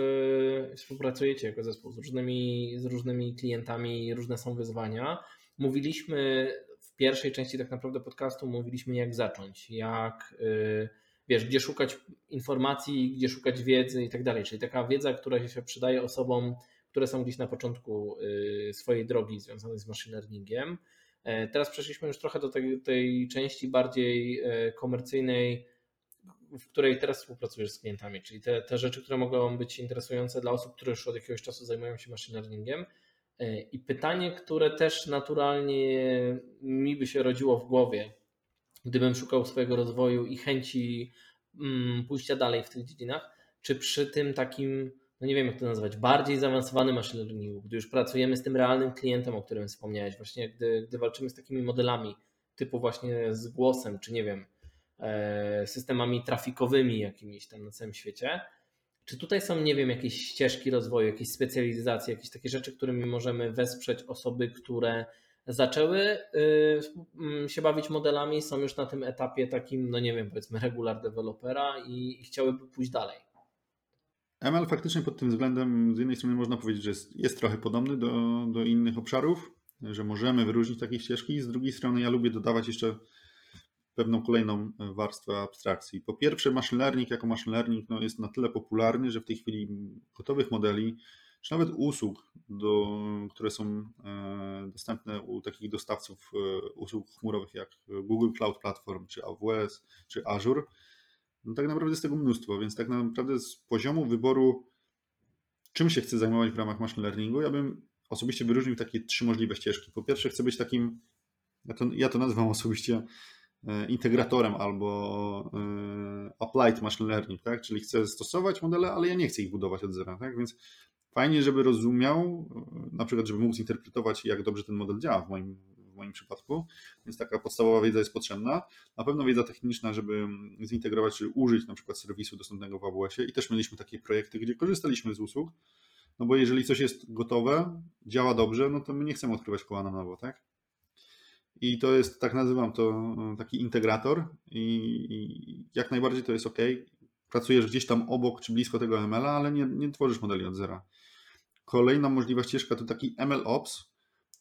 Speaker 1: e, współpracujecie jako zespół z różnymi, z różnymi klientami, różne są wyzwania. Mówiliśmy w pierwszej części tak naprawdę podcastu mówiliśmy jak zacząć, jak y, wiesz, gdzie szukać informacji, gdzie szukać wiedzy i tak dalej. Czyli taka wiedza, która się przydaje osobom, które są gdzieś na początku y, swojej drogi związanej z machine learningiem. E, teraz przeszliśmy już trochę do tej, tej części bardziej e, komercyjnej, w której teraz współpracujesz z klientami, czyli te, te rzeczy, które mogą być interesujące dla osób, które już od jakiegoś czasu zajmują się machine learningiem. E, I pytanie, które też naturalnie mi by się rodziło w głowie, gdybym szukał swojego rozwoju i chęci mm, pójścia dalej w tych dziedzinach, czy przy tym takim, no nie wiem jak to nazwać, bardziej zaawansowanym machine learningu, gdy już pracujemy z tym realnym klientem, o którym wspomniałeś, właśnie gdy, gdy walczymy z takimi modelami typu właśnie z głosem, czy nie wiem, systemami trafikowymi jakimiś tam na całym świecie, czy tutaj są, nie wiem, jakieś ścieżki rozwoju, jakieś specjalizacje, jakieś takie rzeczy, którymi możemy wesprzeć osoby, które zaczęły y, mm, się bawić modelami, są już na tym etapie takim, no nie wiem, powiedzmy regular developera i chciałyby pójść dalej?
Speaker 2: ML faktycznie pod tym względem z jednej strony można powiedzieć, że jest, jest trochę podobny do, do innych obszarów, że możemy wyróżnić takie ścieżki. Z drugiej strony ja lubię dodawać jeszcze pewną kolejną e, warstwę abstrakcji. Po pierwsze, machine learning jako machine learning no, jest na tyle popularny, że w tej chwili gotowych modeli, czy nawet usług, do, które są e, dostępne u takich dostawców e, usług chmurowych jak Google Cloud Platform, czy AWS, czy Azure, no tak naprawdę jest tego mnóstwo, więc tak naprawdę z poziomu wyboru, czym się chce zajmować w ramach machine learningu, ja bym osobiście wyróżnił takie trzy możliwe ścieżki. Po pierwsze, chcę być takim, ja to, ja to nazywam osobiście integratorem albo e, applied machine learning, tak? czyli chcę stosować modele, ale ja nie chcę ich budować od zera. Tak? Więc fajnie, żeby rozumiał, e, na przykład, żeby mógł zinterpretować, jak dobrze ten model działa w moim, w moim przypadku. Więc taka podstawowa wiedza jest potrzebna. Na pewno wiedza techniczna, żeby zintegrować czy użyć na przykład serwisu dostępnego w AWS-ie. I też mieliśmy takie projekty, gdzie korzystaliśmy z usług no bo jeżeli coś jest gotowe, działa dobrze, no to my nie chcemy odkrywać koła na nowo, tak? I to jest, tak nazywam to, taki integrator i, jak najbardziej to jest ok. Pracujesz gdzieś tam obok czy blisko tego ML-a, ale nie, nie tworzysz modeli od zera. Kolejna możliwa ścieżka to taki MLOps.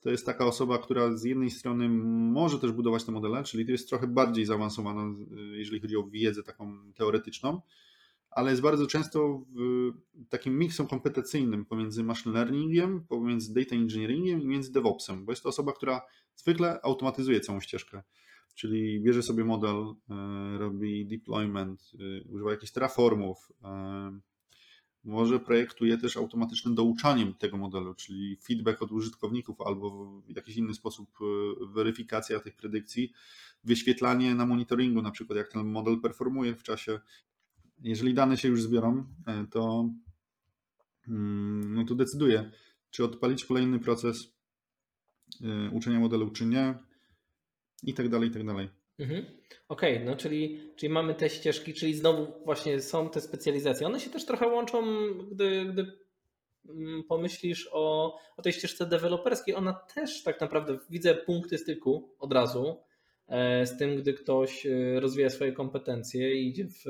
Speaker 2: To jest taka osoba, która z jednej strony może też budować te modele, czyli to jest trochę bardziej zaawansowana, jeżeli chodzi o wiedzę taką teoretyczną, ale jest bardzo często takim miksem kompetencyjnym pomiędzy machine learningiem, pomiędzy data engineeringiem i między DevOpsem, bo jest to osoba, która zwykle automatyzuje całą ścieżkę. Czyli bierze sobie model, e, robi deployment, e, używa jakichś terraformów, e, może projektuje też automatycznym douczaniem tego modelu, czyli feedback od użytkowników albo w jakiś inny sposób weryfikacja tych predykcji, wyświetlanie na monitoringu, na przykład jak ten model performuje w czasie. Jeżeli dane się już zbiorą, to, mm, no to decyduje, czy odpalić kolejny proces uczenia modelu, czy nie, i tak dalej, i tak dalej.
Speaker 1: Mhm. Okej, okay, no czyli, czyli mamy te ścieżki, czyli znowu właśnie są te specjalizacje. One się też trochę łączą, gdy, gdy mm, pomyślisz o, o tej ścieżce deweloperskiej. Ona też tak naprawdę widzę punkty styku od razu e, z tym, gdy ktoś e, rozwija swoje kompetencje i idzie w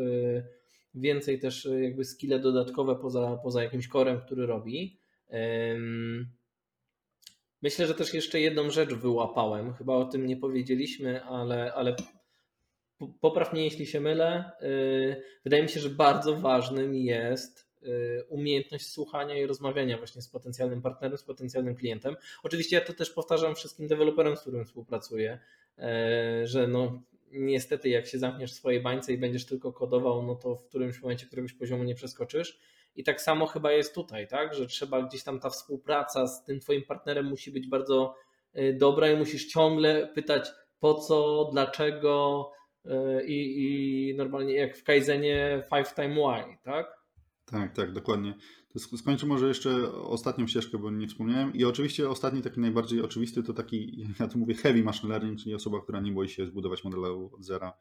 Speaker 1: więcej też jakby skille dodatkowe poza, poza jakimś korem, który robi. Myślę, że też jeszcze jedną rzecz wyłapałem. Chyba o tym nie powiedzieliśmy, ale, ale popraw mnie, jeśli się mylę. Y, wydaje mi się, że bardzo ważnym jest y, umiejętność słuchania i rozmawiania właśnie z potencjalnym partnerem, z potencjalnym klientem. Oczywiście ja to też powtarzam wszystkim deweloperom, z którymi współpracuję, że no niestety jak się zamkniesz w swojej bańce i będziesz tylko kodował, no to w którymś momencie któregoś poziomu nie przeskoczysz i tak samo chyba jest tutaj, tak? Że trzeba gdzieś tam ta współpraca z tym twoim partnerem musi być bardzo y, dobra i musisz ciągle pytać po co, dlaczego y, i, i normalnie jak w Kaizenie five time why, tak?
Speaker 2: Tak, tak, dokładnie. To skończę może jeszcze ostatnią ścieżkę, bo nie wspomniałem. I oczywiście ostatni, taki najbardziej oczywisty, to taki, [LAUGHS] ja tu mówię heavy machine learning, czyli osoba, która nie boi się zbudować modelu od zera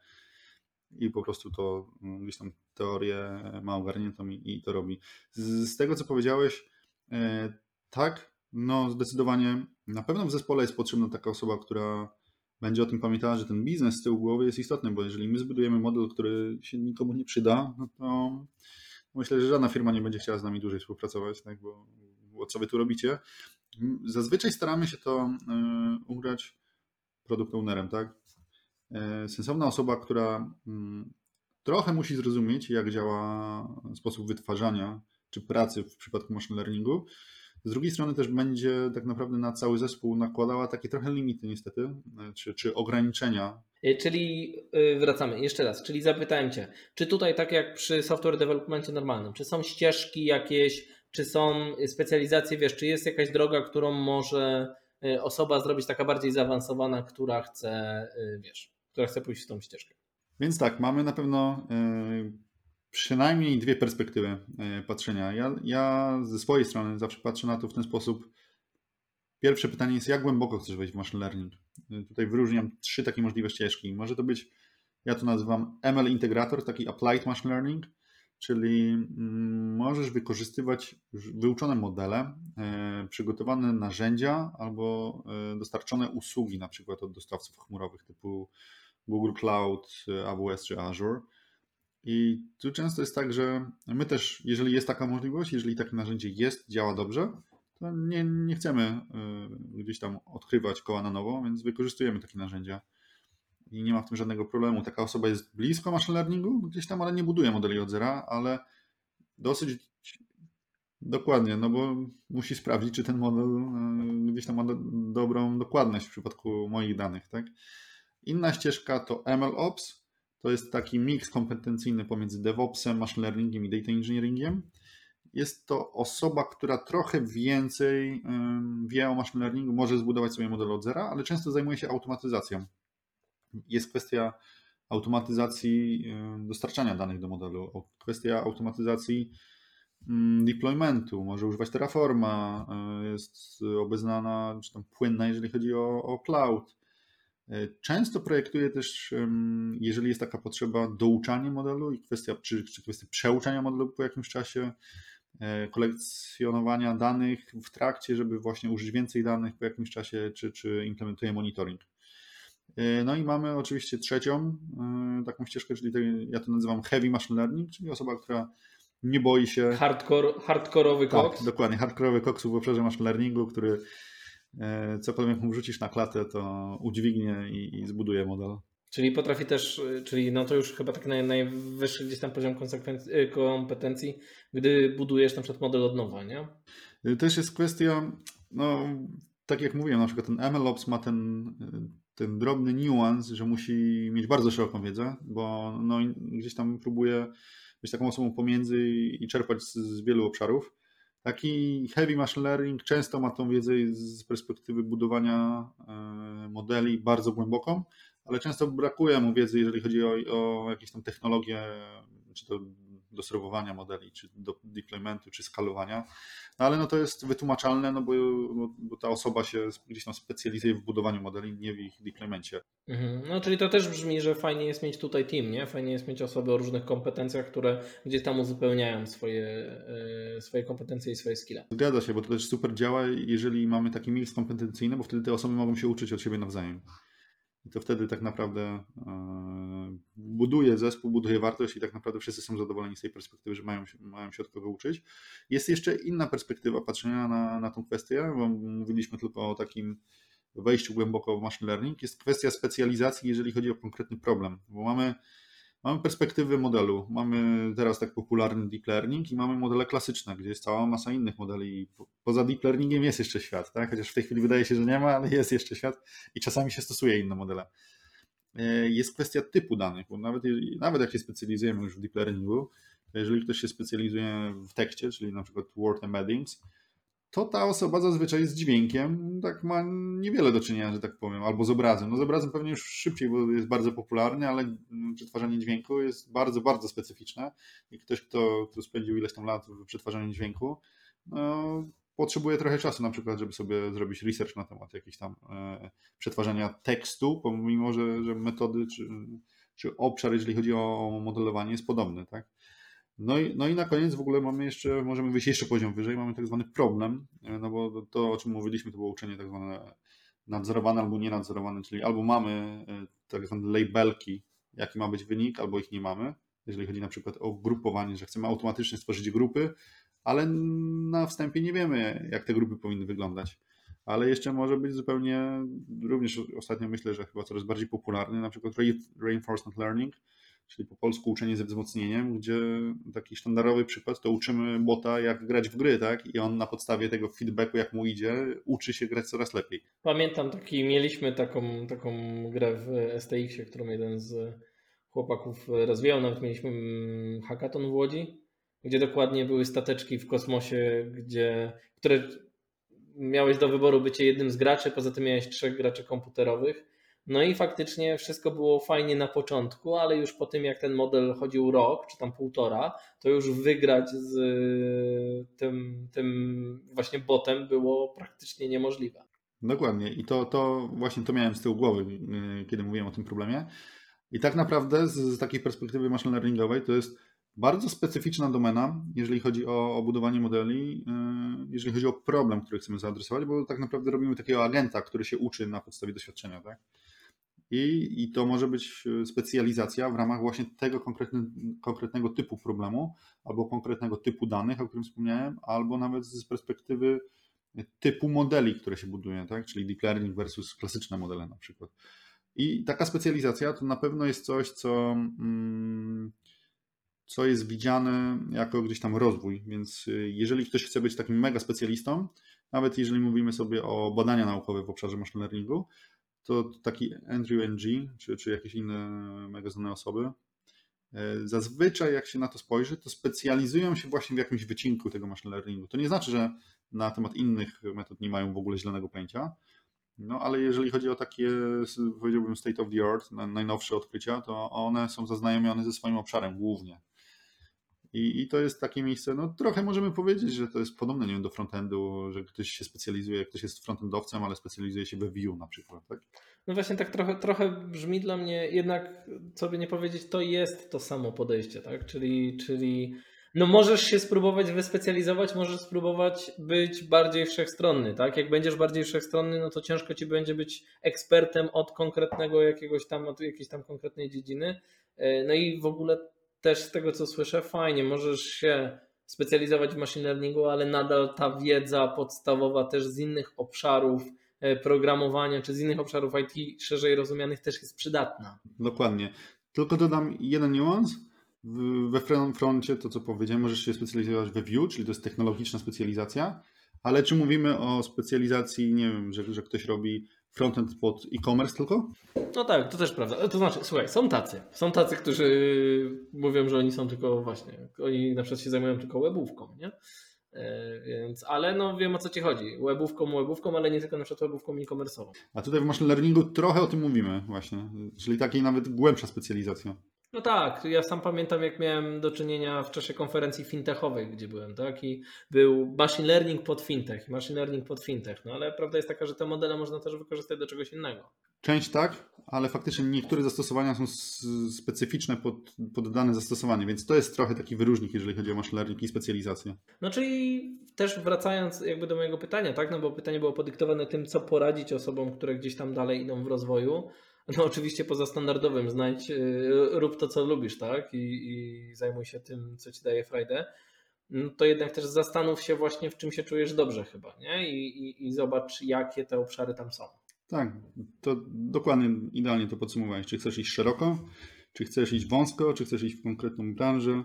Speaker 2: i po prostu to mm, gdzieś tam teorię ma ogarniętą i, i to robi. Z, z, tego, co powiedziałeś, e, tak, no zdecydowanie na pewno w zespole jest potrzebna taka osoba, która będzie o tym pamiętała, że ten biznes z tyłu głowy jest istotny, bo jeżeli my zbudujemy model, który się nikomu nie przyda, no to myślę, że żadna firma nie będzie chciała z nami dłużej współpracować, tak, bo, bo co wy tu robicie? Zazwyczaj staramy się to y, ugrać produkt ownerem, tak? E, sensowna osoba, która mm, trochę musi zrozumieć, jak działa sposób wytwarzania czy pracy w przypadku machine learningu. Z drugiej strony też będzie tak naprawdę na cały zespół nakładała takie trochę limity niestety, e, czy, czy ograniczenia.
Speaker 1: E, czyli wracamy jeszcze raz, czyli zapytałem Cię, czy tutaj tak jak przy software developmentie normalnym, czy są ścieżki jakieś, czy są specjalizacje, wiesz, czy jest jakaś droga, którą może osoba zrobić taka bardziej zaawansowana, która chce, wiesz, która chce pójść w tą ścieżkę.
Speaker 2: Więc tak, mamy na pewno przynajmniej dwie perspektywy y, patrzenia. Ja, ja ze swojej strony zawsze patrzę na to w ten sposób. Pierwsze pytanie jest, jak głęboko chcesz wejść w machine learning? Y, tutaj wyróżniam trzy takie możliwe ścieżki. Może to być, ja to nazywam ML integrator, taki applied machine learning, czyli mm, możesz wykorzystywać wyuczone modele, przygotowane narzędzia albo dostarczone usługi, na przykład od dostawców chmurowych typu Google Cloud, AWS czy Azure. I tu często jest tak, że my też, jeżeli jest taka możliwość, jeżeli takie narzędzie jest, działa dobrze, to nie, nie chcemy y, gdzieś tam odkrywać koła na nowo, więc wykorzystujemy takie narzędzia i nie ma w tym żadnego problemu. Taka osoba jest blisko machine learningu gdzieś tam, ale nie buduje modeli od zera, ale dosyć dokładnie, no bo musi sprawdzić, czy ten model y, gdzieś tam ma do, dobrą dokładność w przypadku moich danych, tak? Inna ścieżka to MLOps, to jest taki miks kompetencyjny pomiędzy DevOpsem, machine learningiem i data engineeringiem. Jest to osoba, która trochę więcej wie o machine learningu, może zbudować sobie model od zera, ale często zajmuje się automatyzacją. Jest kwestia automatyzacji dostarczania danych do modelu, kwestia automatyzacji deploymentu, może używać Terraforma, e, jest obeznana, czy tam płynna, jeżeli chodzi o, o cloud. E, często projektuję też, jeżeli jest taka potrzeba, douczanie modelu i kwestia, czy, czy kwestia przeuczania modelu po jakimś czasie. e, kolekcjonowania danych w trakcie, żeby właśnie użyć więcej danych po jakimś czasie, czy, czy implementuje monitoring. E, no i mamy oczywiście trzecią taką ścieżkę, czyli ja to nazywam heavy machine learning, czyli osoba, która nie boi się.
Speaker 1: Hardcore, hardkorowy koks.
Speaker 2: Tak, dokładnie, hardkorowy koks w obszarze machine learningu, który cokolwiek mu wrzucisz na klatę, to udźwignie i, i zbuduje model.
Speaker 1: Czyli potrafi też, czyli no to już chyba tak naj, najwyższy gdzieś tam poziom y, kompetencji, gdy budujesz na przykład model od nowa, nie?
Speaker 2: Też jest kwestia, no tak jak mówiłem, na przykład ten MLOps ma ten, ten drobny niuans, że musi mieć bardzo szeroką wiedzę, bo no, gdzieś tam próbuje być taką osobą pomiędzy i czerpać z, z wielu obszarów. Taki heavy machine learning często ma tą wiedzę z perspektywy budowania modeli bardzo głęboką, ale często brakuje mu wiedzy, jeżeli chodzi o, o jakieś tam technologie, czy to do serwowania modeli, czy do deploymentu, czy skalowania. No ale no to jest wytłumaczalne, no bo, bo, bo, ta osoba się gdzieś tam specjalizuje w budowaniu modeli, nie w ich deploymencie.
Speaker 1: Mhm. No czyli to też brzmi, że fajnie jest mieć tutaj team, nie? Fajnie jest mieć osoby o różnych kompetencjach, które gdzieś tam uzupełniają swoje, e, swoje kompetencje i swoje skille.
Speaker 2: Zgadza się, bo to też super działa, jeżeli mamy taki mix kompetencyjny, bo wtedy te osoby mogą się uczyć od siebie nawzajem. I to wtedy tak naprawdę e, buduje zespół, buduje wartość i tak naprawdę wszyscy są zadowoleni z tej perspektywy, że mają mają się od kogo uczyć. Jest jeszcze inna perspektywa patrzenia na, na tą kwestię, bo mówiliśmy tylko o takim wejściu głęboko w machine learning. Jest kwestia specjalizacji, jeżeli chodzi o konkretny problem, bo mamy Mamy perspektywy modelu. Mamy teraz tak popularny deep learning i mamy modele klasyczne, gdzie jest cała masa innych modeli. Poza deep learningiem jest jeszcze świat, tak? chociaż w tej chwili wydaje się, że nie ma, ale jest jeszcze świat i czasami się stosuje inne modele. E, jest kwestia typu danych, bo nawet, nawet jak się specjalizujemy już w deep learningu, jeżeli ktoś się specjalizuje w tekście, czyli na przykład word embeddings, to ta osoba zazwyczaj z dźwiękiem tak ma niewiele do czynienia, że tak powiem, albo z obrazem. No z obrazem pewnie już szybciej, bo jest bardzo popularny, ale przetwarzanie dźwięku jest bardzo, bardzo specyficzne i ktoś, kto, kto spędził ileś tam lat w przetwarzaniu dźwięku, no, potrzebuje trochę czasu na przykład, żeby sobie zrobić research na temat jakichś tam e, przetwarzania tekstu, pomimo, że, że metody czy, czy obszar, jeżeli chodzi o modelowanie jest podobny, tak? No i, no i na koniec w ogóle mamy jeszcze, możemy wyjść jeszcze poziom wyżej, mamy tak zwany problem, e, no bo to, o czym mówiliśmy, to było uczenie tak zwane nadzorowane albo nienadzorowane, czyli albo mamy e, tak zwane labelki, jaki ma być wynik, albo ich nie mamy, jeżeli chodzi na przykład o grupowanie, że chcemy automatycznie stworzyć grupy, ale na wstępie nie wiemy, jak te grupy powinny wyglądać. Ale jeszcze może być zupełnie, również ostatnio myślę, że chyba coraz bardziej popularny, na przykład reinforcement learning, czyli po polsku uczenie ze wzmocnieniem, gdzie taki sztandarowy przykład to uczymy bota jak grać w gry, tak? I on na podstawie tego feedbacku, jak mu idzie, uczy się grać coraz lepiej.
Speaker 1: Pamiętam taki, mieliśmy taką, taką grę w STX-ie, którą jeden z chłopaków rozwijał, nawet mieliśmy hackathon w Łodzi, gdzie dokładnie były stateczki w kosmosie, gdzie, które miałeś do wyboru bycie jednym z graczy, poza tym miałeś trzech graczy komputerowych no i faktycznie wszystko było fajnie na początku, ale już po tym jak ten model chodził rok, czy tam półtora, to już wygrać z tym, tym właśnie botem było praktycznie niemożliwe.
Speaker 2: Dokładnie i to, to właśnie to miałem z tyłu głowy, y, kiedy mówiłem o tym problemie. I tak naprawdę z, z takiej perspektywy machine learningowej to jest bardzo specyficzna domena, jeżeli chodzi o, o budowanie modeli, y, jeżeli chodzi o problem, który chcemy zaadresować, bo tak naprawdę robimy takiego agenta, który się uczy na podstawie doświadczenia. Tak? I, I to może być e, specjalizacja w ramach właśnie tego konkretnego typu problemu, albo konkretnego typu danych, o którym wspomniałem, albo nawet z perspektywy typu modeli, które się buduje, tak? czyli deep learning versus klasyczne modele na przykład. I taka specjalizacja to na pewno jest coś, co, mm, co jest widziane jako gdzieś tam rozwój. Więc e, jeżeli ktoś chce być takim mega specjalistą, nawet jeżeli mówimy sobie o badania naukowe w obszarze machine learningu, to taki Andrew NG, czy, czy jakieś inne mega znane osoby, e, zazwyczaj jak się na to spojrzy, to specjalizują się właśnie w jakimś wycinku tego machine learningu. To nie znaczy, że na temat innych metod nie mają w ogóle zielonego pojęcia, no ale jeżeli chodzi o takie, powiedziałbym, state of the art, najnowsze odkrycia, to one są zaznajomione ze swoim obszarem głównie. I, I to jest takie miejsce, no trochę możemy powiedzieć, że to jest podobne, nie wiem, do frontendu, że ktoś się specjalizuje, ktoś jest frontendowcem, ale specjalizuje się we Vue na przykład, tak?
Speaker 1: No właśnie tak trochę, trochę brzmi dla mnie, jednak co by nie powiedzieć, to jest to samo podejście, tak? Czyli, czyli No możesz się spróbować wyspecjalizować, możesz spróbować być bardziej wszechstronny, tak? Jak będziesz bardziej wszechstronny, no to ciężko ci będzie być ekspertem od konkretnego jakiegoś tam, od jakiejś tam konkretnej dziedziny. E, no i w ogóle też z tego co słyszę, fajnie, możesz się specjalizować w machine learningu, ale nadal ta wiedza podstawowa też z innych obszarów e, programowania czy z innych obszarów IT szerzej rozumianych też jest przydatna.
Speaker 2: Dokładnie. Tylko dodam jeden niuans. We froncie, to co powiedziałem, możesz się specjalizować we Vue, czyli to jest technologiczna specjalizacja, ale czy mówimy o specjalizacji, nie wiem, że, że ktoś robi frontend pod e-commerce tylko?
Speaker 1: No tak, to też prawda. To znaczy, słuchaj, są tacy. Są tacy, którzy mówią, że oni są tylko właśnie, oni na przykład się zajmują tylko webówką, nie? E, więc, ale no wiem o co ci chodzi. Webówką, webówką, ale nie tylko na przykład webówką e-commerce'ową.
Speaker 2: A tutaj w machine learningu trochę o tym mówimy właśnie, czyli takiej nawet głębsza specjalizacja.
Speaker 1: No tak, ja sam pamiętam, jak miałem do czynienia w czasie konferencji fintechowej, gdzie byłem, tak? I był machine learning pod fintech, machine learning pod fintech. No ale prawda jest taka, że te modele można też wykorzystać do czegoś innego.
Speaker 2: Część tak, ale faktycznie niektóre zastosowania są specyficzne pod, pod dane zastosowanie, więc to jest trochę taki wyróżnik, jeżeli chodzi o machine learning i specjalizację.
Speaker 1: No czyli też wracając jakby do mojego pytania, tak? No bo pytanie było podyktowane tym, co poradzić osobom, które gdzieś tam dalej idą w rozwoju. No oczywiście poza standardowym znajdź, y, rób to, co lubisz, tak? I, i zajmuj się tym, co ci daje frajdę. No to jednak też zastanów się właśnie, w czym się czujesz dobrze chyba, nie? I, i, i zobacz, jakie te obszary tam są.
Speaker 2: Tak, to dokładnie, idealnie to podsumowałeś. Czy chcesz iść szeroko, czy chcesz iść wąsko, czy chcesz iść w konkretną branżę,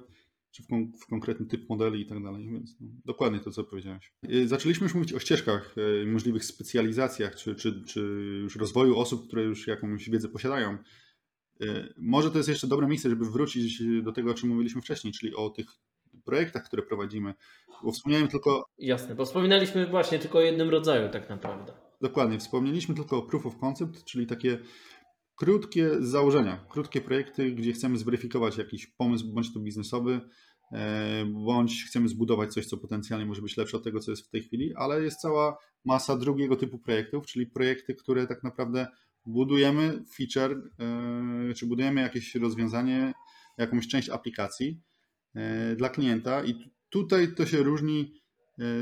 Speaker 2: czy w, kon w konkretny typ modeli i tak dalej. Więc no, dokładnie to, co powiedziałeś. Y, zaczęliśmy już mówić o ścieżkach, y, możliwych specjalizacjach, czy, czy, czy już rozwoju osób, które już jakąś wiedzę posiadają. Y, może to jest jeszcze dobre miejsce, żeby wrócić do tego, o czym mówiliśmy wcześniej, czyli o tych projektach, które prowadzimy. Bo wspomniałem tylko.
Speaker 1: Jasne, bo wspominaliśmy właśnie tylko o jednym rodzaju, tak naprawdę.
Speaker 2: Dokładnie, wspomnieliśmy tylko o proof of concept, czyli takie krótkie założenia, krótkie projekty, gdzie chcemy zweryfikować jakiś pomysł, bądź to biznesowy, bądź chcemy zbudować coś, co potencjalnie może być lepsze od tego, co jest w tej chwili, ale jest cała masa drugiego typu projektów, czyli projekty, które tak naprawdę budujemy feature, e, czy budujemy jakieś rozwiązanie, jakąś część aplikacji e, dla klienta i tutaj to się różni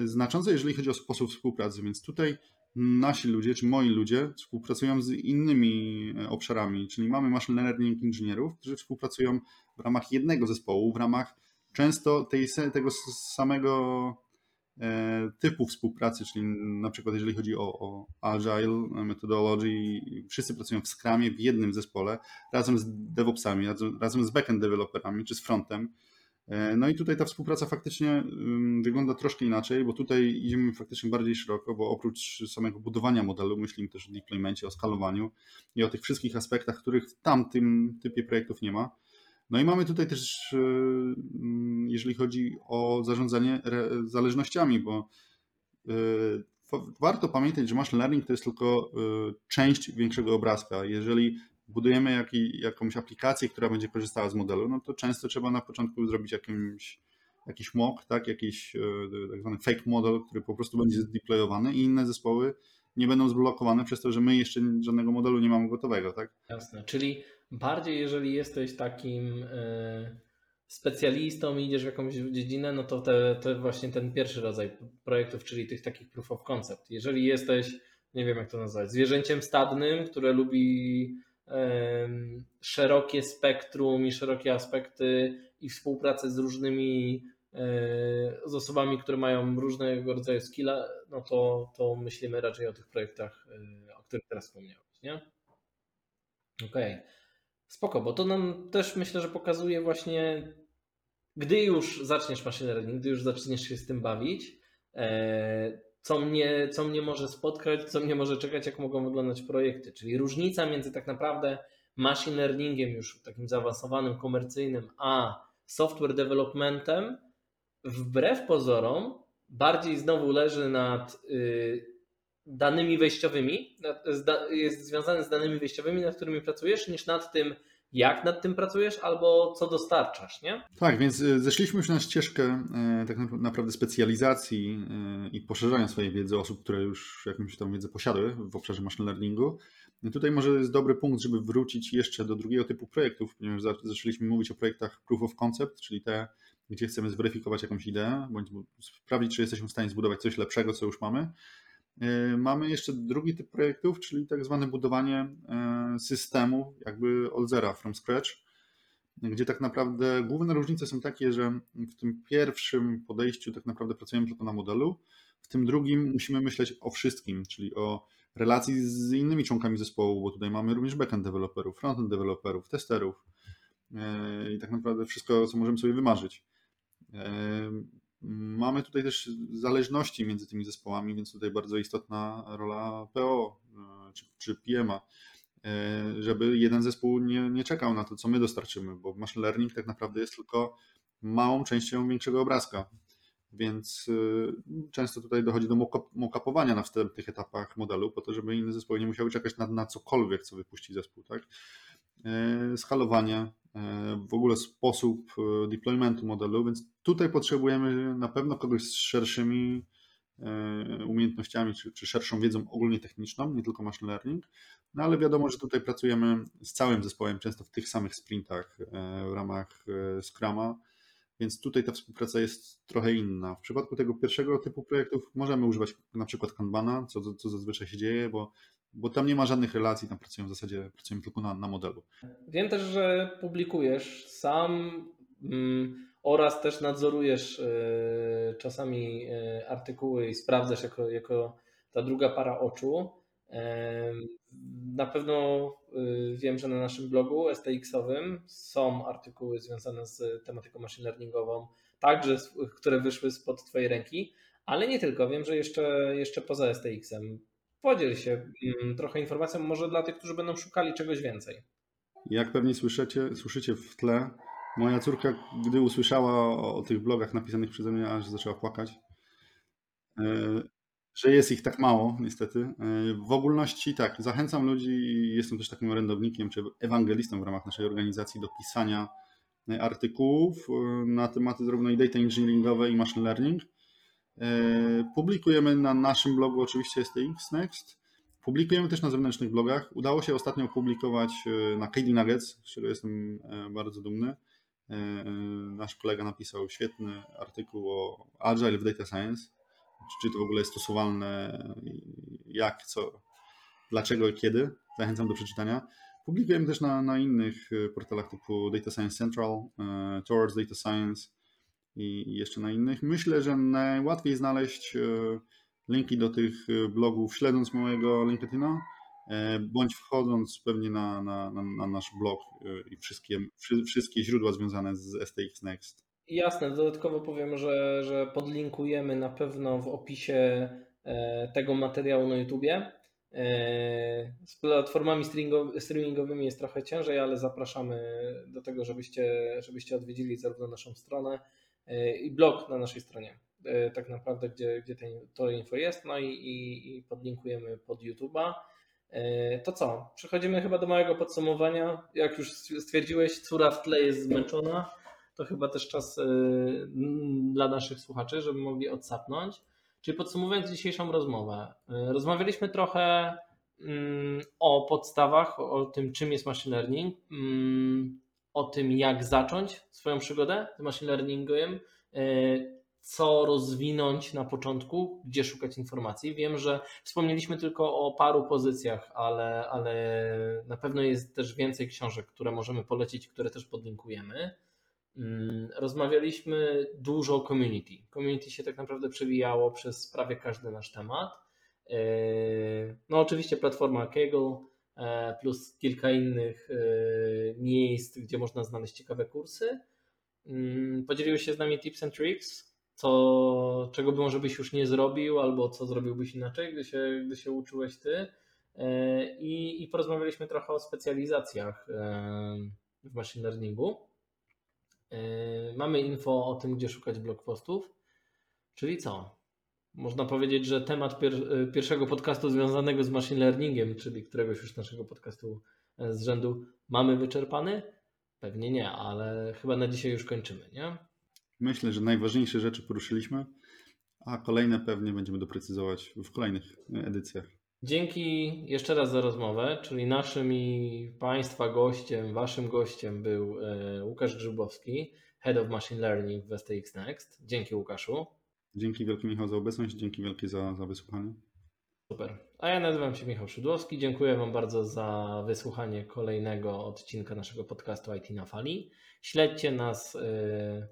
Speaker 2: znacząco, jeżeli chodzi o sposób współpracy, więc tutaj nasi ludzie, czy moi ludzie współpracują z innymi e, obszarami, czyli mamy machine learning inżynierów, którzy współpracują w ramach jednego zespołu, w ramach często tej, tego samego e, typu współpracy, czyli na przykład jeżeli chodzi o, o agile methodology, wszyscy pracują w Scrumie w jednym zespole, razem z DevOpsami, razem, razem z backend developerami, czy z frontem, E, no i tutaj ta współpraca faktycznie wygląda troszkę inaczej, bo tutaj idziemy faktycznie bardziej szeroko, bo oprócz samego budowania modelu myślimy też o deploymencie, o skalowaniu i o tych wszystkich aspektach, których w tamtym typie projektów nie ma. No i mamy tutaj też, e, jeżeli chodzi o zarządzanie zależnościami, bo e, warto pamiętać, że machine learning to jest tylko część większego obrazka. Jeżeli budujemy jakąś aplikację, która będzie korzystała z modelu, no to często trzeba na początku zrobić jakimś, jakiś mock, tak, jakiś e, tak zwany fake model, który po prostu będzie zdeployowany i inne zespoły nie będą zblokowane przez to, że my jeszcze żadnego modelu nie mamy gotowego, tak?
Speaker 1: Jasne, czyli bardziej jeżeli jesteś takim e, specjalistą i idziesz w jakąś dziedzinę, no to te, właśnie ten pierwszy rodzaj projektów, czyli tych takich proof of concept. Jeżeli jesteś, nie wiem jak to nazwać, zwierzęciem stadnym, które lubi szerokie spektrum i szerokie aspekty i współpracę z różnymi e, z osobami, które mają różnego rodzaju skilla, no to, to myślimy raczej o tych projektach, e, o których teraz wspomniałeś, nie? Okej. Okay. Spoko, bo to nam też myślę, że pokazuje właśnie, gdy już zaczniesz machine learning, gdy już zaczniesz się z tym bawić, e, co mnie, co mnie może spotkać, co mnie może czekać, jak mogą wyglądać projekty. Czyli różnica między tak naprawdę machine learningiem już takim zaawansowanym, komercyjnym, a software developmentem wbrew pozorom bardziej znowu leży nad y, danymi wejściowymi, jest związany z danymi wejściowymi, nad którymi pracujesz, niż nad tym, jak nad tym pracujesz albo co dostarczasz, nie?
Speaker 2: Tak, więc y, zeszliśmy już na ścieżkę y, tak naprawdę specjalizacji y, i poszerzania swojej wiedzy osób, które już jakąś tam wiedzę posiadły w obszarze machine learningu. I tutaj może jest dobry punkt, żeby wrócić jeszcze do drugiego typu projektów, ponieważ zaczęliśmy mówić o projektach proof of concept, czyli te, gdzie chcemy zweryfikować jakąś ideę, bądź sprawdzić, czy jesteśmy w stanie zbudować coś lepszego, co już mamy. E, mamy jeszcze drugi typ projektów, czyli tak zwane budowanie e, systemu jakby od zera, from scratch, gdzie tak naprawdę główne różnice są takie, że w tym pierwszym podejściu tak naprawdę pracujemy tylko na modelu, w tym drugim musimy myśleć o wszystkim, czyli o relacji z innymi członkami zespołu, bo tutaj mamy również backend deweloperów, frontend deweloperów, testerów e, i tak naprawdę wszystko, co możemy sobie wymarzyć. Mamy tutaj też zależności między tymi zespołami, więc tutaj bardzo istotna rola PO e, czy, czy PMA, e, żeby jeden zespół nie, nie czekał na to, co my dostarczymy, bo machine learning tak naprawdę jest tylko małą częścią większego obrazka. Więc e, często tutaj dochodzi do mokapowania na wstępnych etapach modelu, po to, żeby inne zespoły nie musiały czekać na, na cokolwiek, co wypuści zespół. Tak? Skalowanie, w ogóle sposób e, deploymentu modelu, więc tutaj potrzebujemy na pewno kogoś z szerszymi e, umiejętnościami, czy, czy szerszą wiedzą ogólnie techniczną, nie tylko machine learning, no ale wiadomo, że tutaj pracujemy z całym zespołem, często w tych samych sprintach e, w ramach Scrama, więc tutaj ta współpraca jest trochę inna. W przypadku tego pierwszego typu projektów możemy używać na przykład Kanbana, co, co zazwyczaj się dzieje, bo bo tam nie ma żadnych relacji, tam pracują w zasadzie pracujemy tylko na, na modelu.
Speaker 1: Wiem też, że publikujesz sam mm, oraz też nadzorujesz y, czasami y, artykuły i sprawdzasz jako, jako ta druga para oczu. Y, na pewno wiem, że na naszym blogu STX-owym są artykuły związane z tematyką machine learningową, także które wyszły spod Twojej ręki, ale nie tylko. Wiem, że jeszcze, jeszcze poza STX-em Podziel się mm, trochę informacją, może dla tych, którzy będą szukali czegoś więcej.
Speaker 2: Jak pewnie słyszycie, słyszycie w tle, moja córka, gdy usłyszała o, o tych blogach napisanych przeze mnie, aż zaczęła płakać. E, że jest ich tak mało, niestety. E, w ogólności tak, zachęcam ludzi, jestem też takim orędownikiem czy ewangelistą w ramach naszej organizacji do pisania artykułów e, na tematy zarówno i data engineeringowe i machine learning. E, publikujemy na naszym blogu oczywiście STX Next. Publikujemy też na zewnętrznych blogach. Udało się ostatnio opublikować e, na KD Nuggets, z czego jestem e, bardzo dumny. Nasz kolega napisał świetny artykuł o Agile w Data Science. Czy to w ogóle jest stosowalne, jak, co, dlaczego i kiedy. Zachęcam do przeczytania. Publikujemy też na, na innych portalach typu Data Science Central, Towards Data Science, i jeszcze na innych. Myślę, że najłatwiej znaleźć e, linki do tych e, blogów śledząc mojego LinkedIna, e, bądź wchodząc pewnie na, na, na, na nasz blog i wszystkie, wszystkie źródła związane z STX Next.
Speaker 1: Jasne, dodatkowo powiem, że, że podlinkujemy na pewno w opisie tego materiału na YouTubie. Z platformami streamingowymi jest trochę ciężej, ale zapraszamy do tego, żebyście, żebyście odwiedzili zarówno naszą stronę, i blog na naszej stronie, e, tak naprawdę, gdzie, gdzie to info jest, no i, i, i podlinkujemy pod YouTube'a. E, to co? Przechodzimy chyba do małego podsumowania. Jak już stwierdziłeś, córa w tle jest zmęczona. To chyba też czas dla naszych słuchaczy, żeby mogli odsapnąć. Czyli podsumowując dzisiejszą rozmowę, rozmawialiśmy trochę mm, o podstawach, o tym, czym jest machine learning, mm, o tym, jak zacząć swoją przygodę z machine learningiem, e, co rozwinąć na początku, gdzie szukać informacji. Wiem, że wspomnieliśmy tylko o paru pozycjach, ale, ale na pewno jest też więcej książek, które możemy polecić, które też podlinkujemy. Mm, rozmawialiśmy dużo o community. Community się tak naprawdę przewijało przez prawie każdy nasz temat. E, no, oczywiście platforma Kaggle, plus kilka innych e, miejsc, gdzie można znaleźć ciekawe kursy. Mm, podzieliły się z nami tips and tricks, co, czego by może byś już nie zrobił, albo co zrobiłbyś inaczej, gdy się, gdy się uczyłeś ty. E, I, I porozmawialiśmy trochę o specjalizacjach w machine learningu. Mamy info o tym, gdzie szukać blog postów. Czyli co? Można powiedzieć, że temat pier pierwszego podcastu związanego z machine learningiem, czyli któregoś już naszego podcastu e, z rzędu mamy wyczerpany? Pewnie nie, ale chyba na dzisiaj już kończymy, nie?
Speaker 2: Myślę, że najważniejsze rzeczy poruszyliśmy, a kolejne pewnie będziemy doprecyzować w kolejnych edycjach.
Speaker 1: Dzięki jeszcze raz za rozmowę, czyli naszym i Państwa gościem, Waszym gościem był e, Łukasz Grzybowski, Head of Machine Learning w STX Next. Dzięki Łukaszu.
Speaker 2: Dzięki wielkie Michał za obecność, dzięki wielkie za, za wysłuchanie.
Speaker 1: Super. A ja nazywam się Michał Szydłowski. Dziękuję Wam bardzo za wysłuchanie kolejnego odcinka naszego podcastu IT na fali. Śledźcie nas y,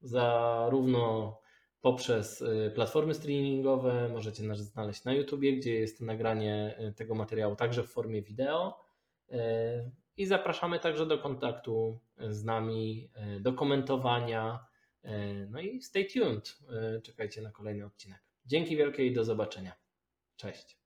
Speaker 1: zarówno poprzez y, platformy streamingowe, możecie nas znaleźć na YouTubie, gdzie jest nagranie y, tego materiału także w formie wideo. Y, I zapraszamy także do kontaktu z nami, y, do komentowania. Y, No i stay tuned. Y, Czekajcie na kolejny odcinek. Dzięki wielkie i do zobaczenia. Cześć.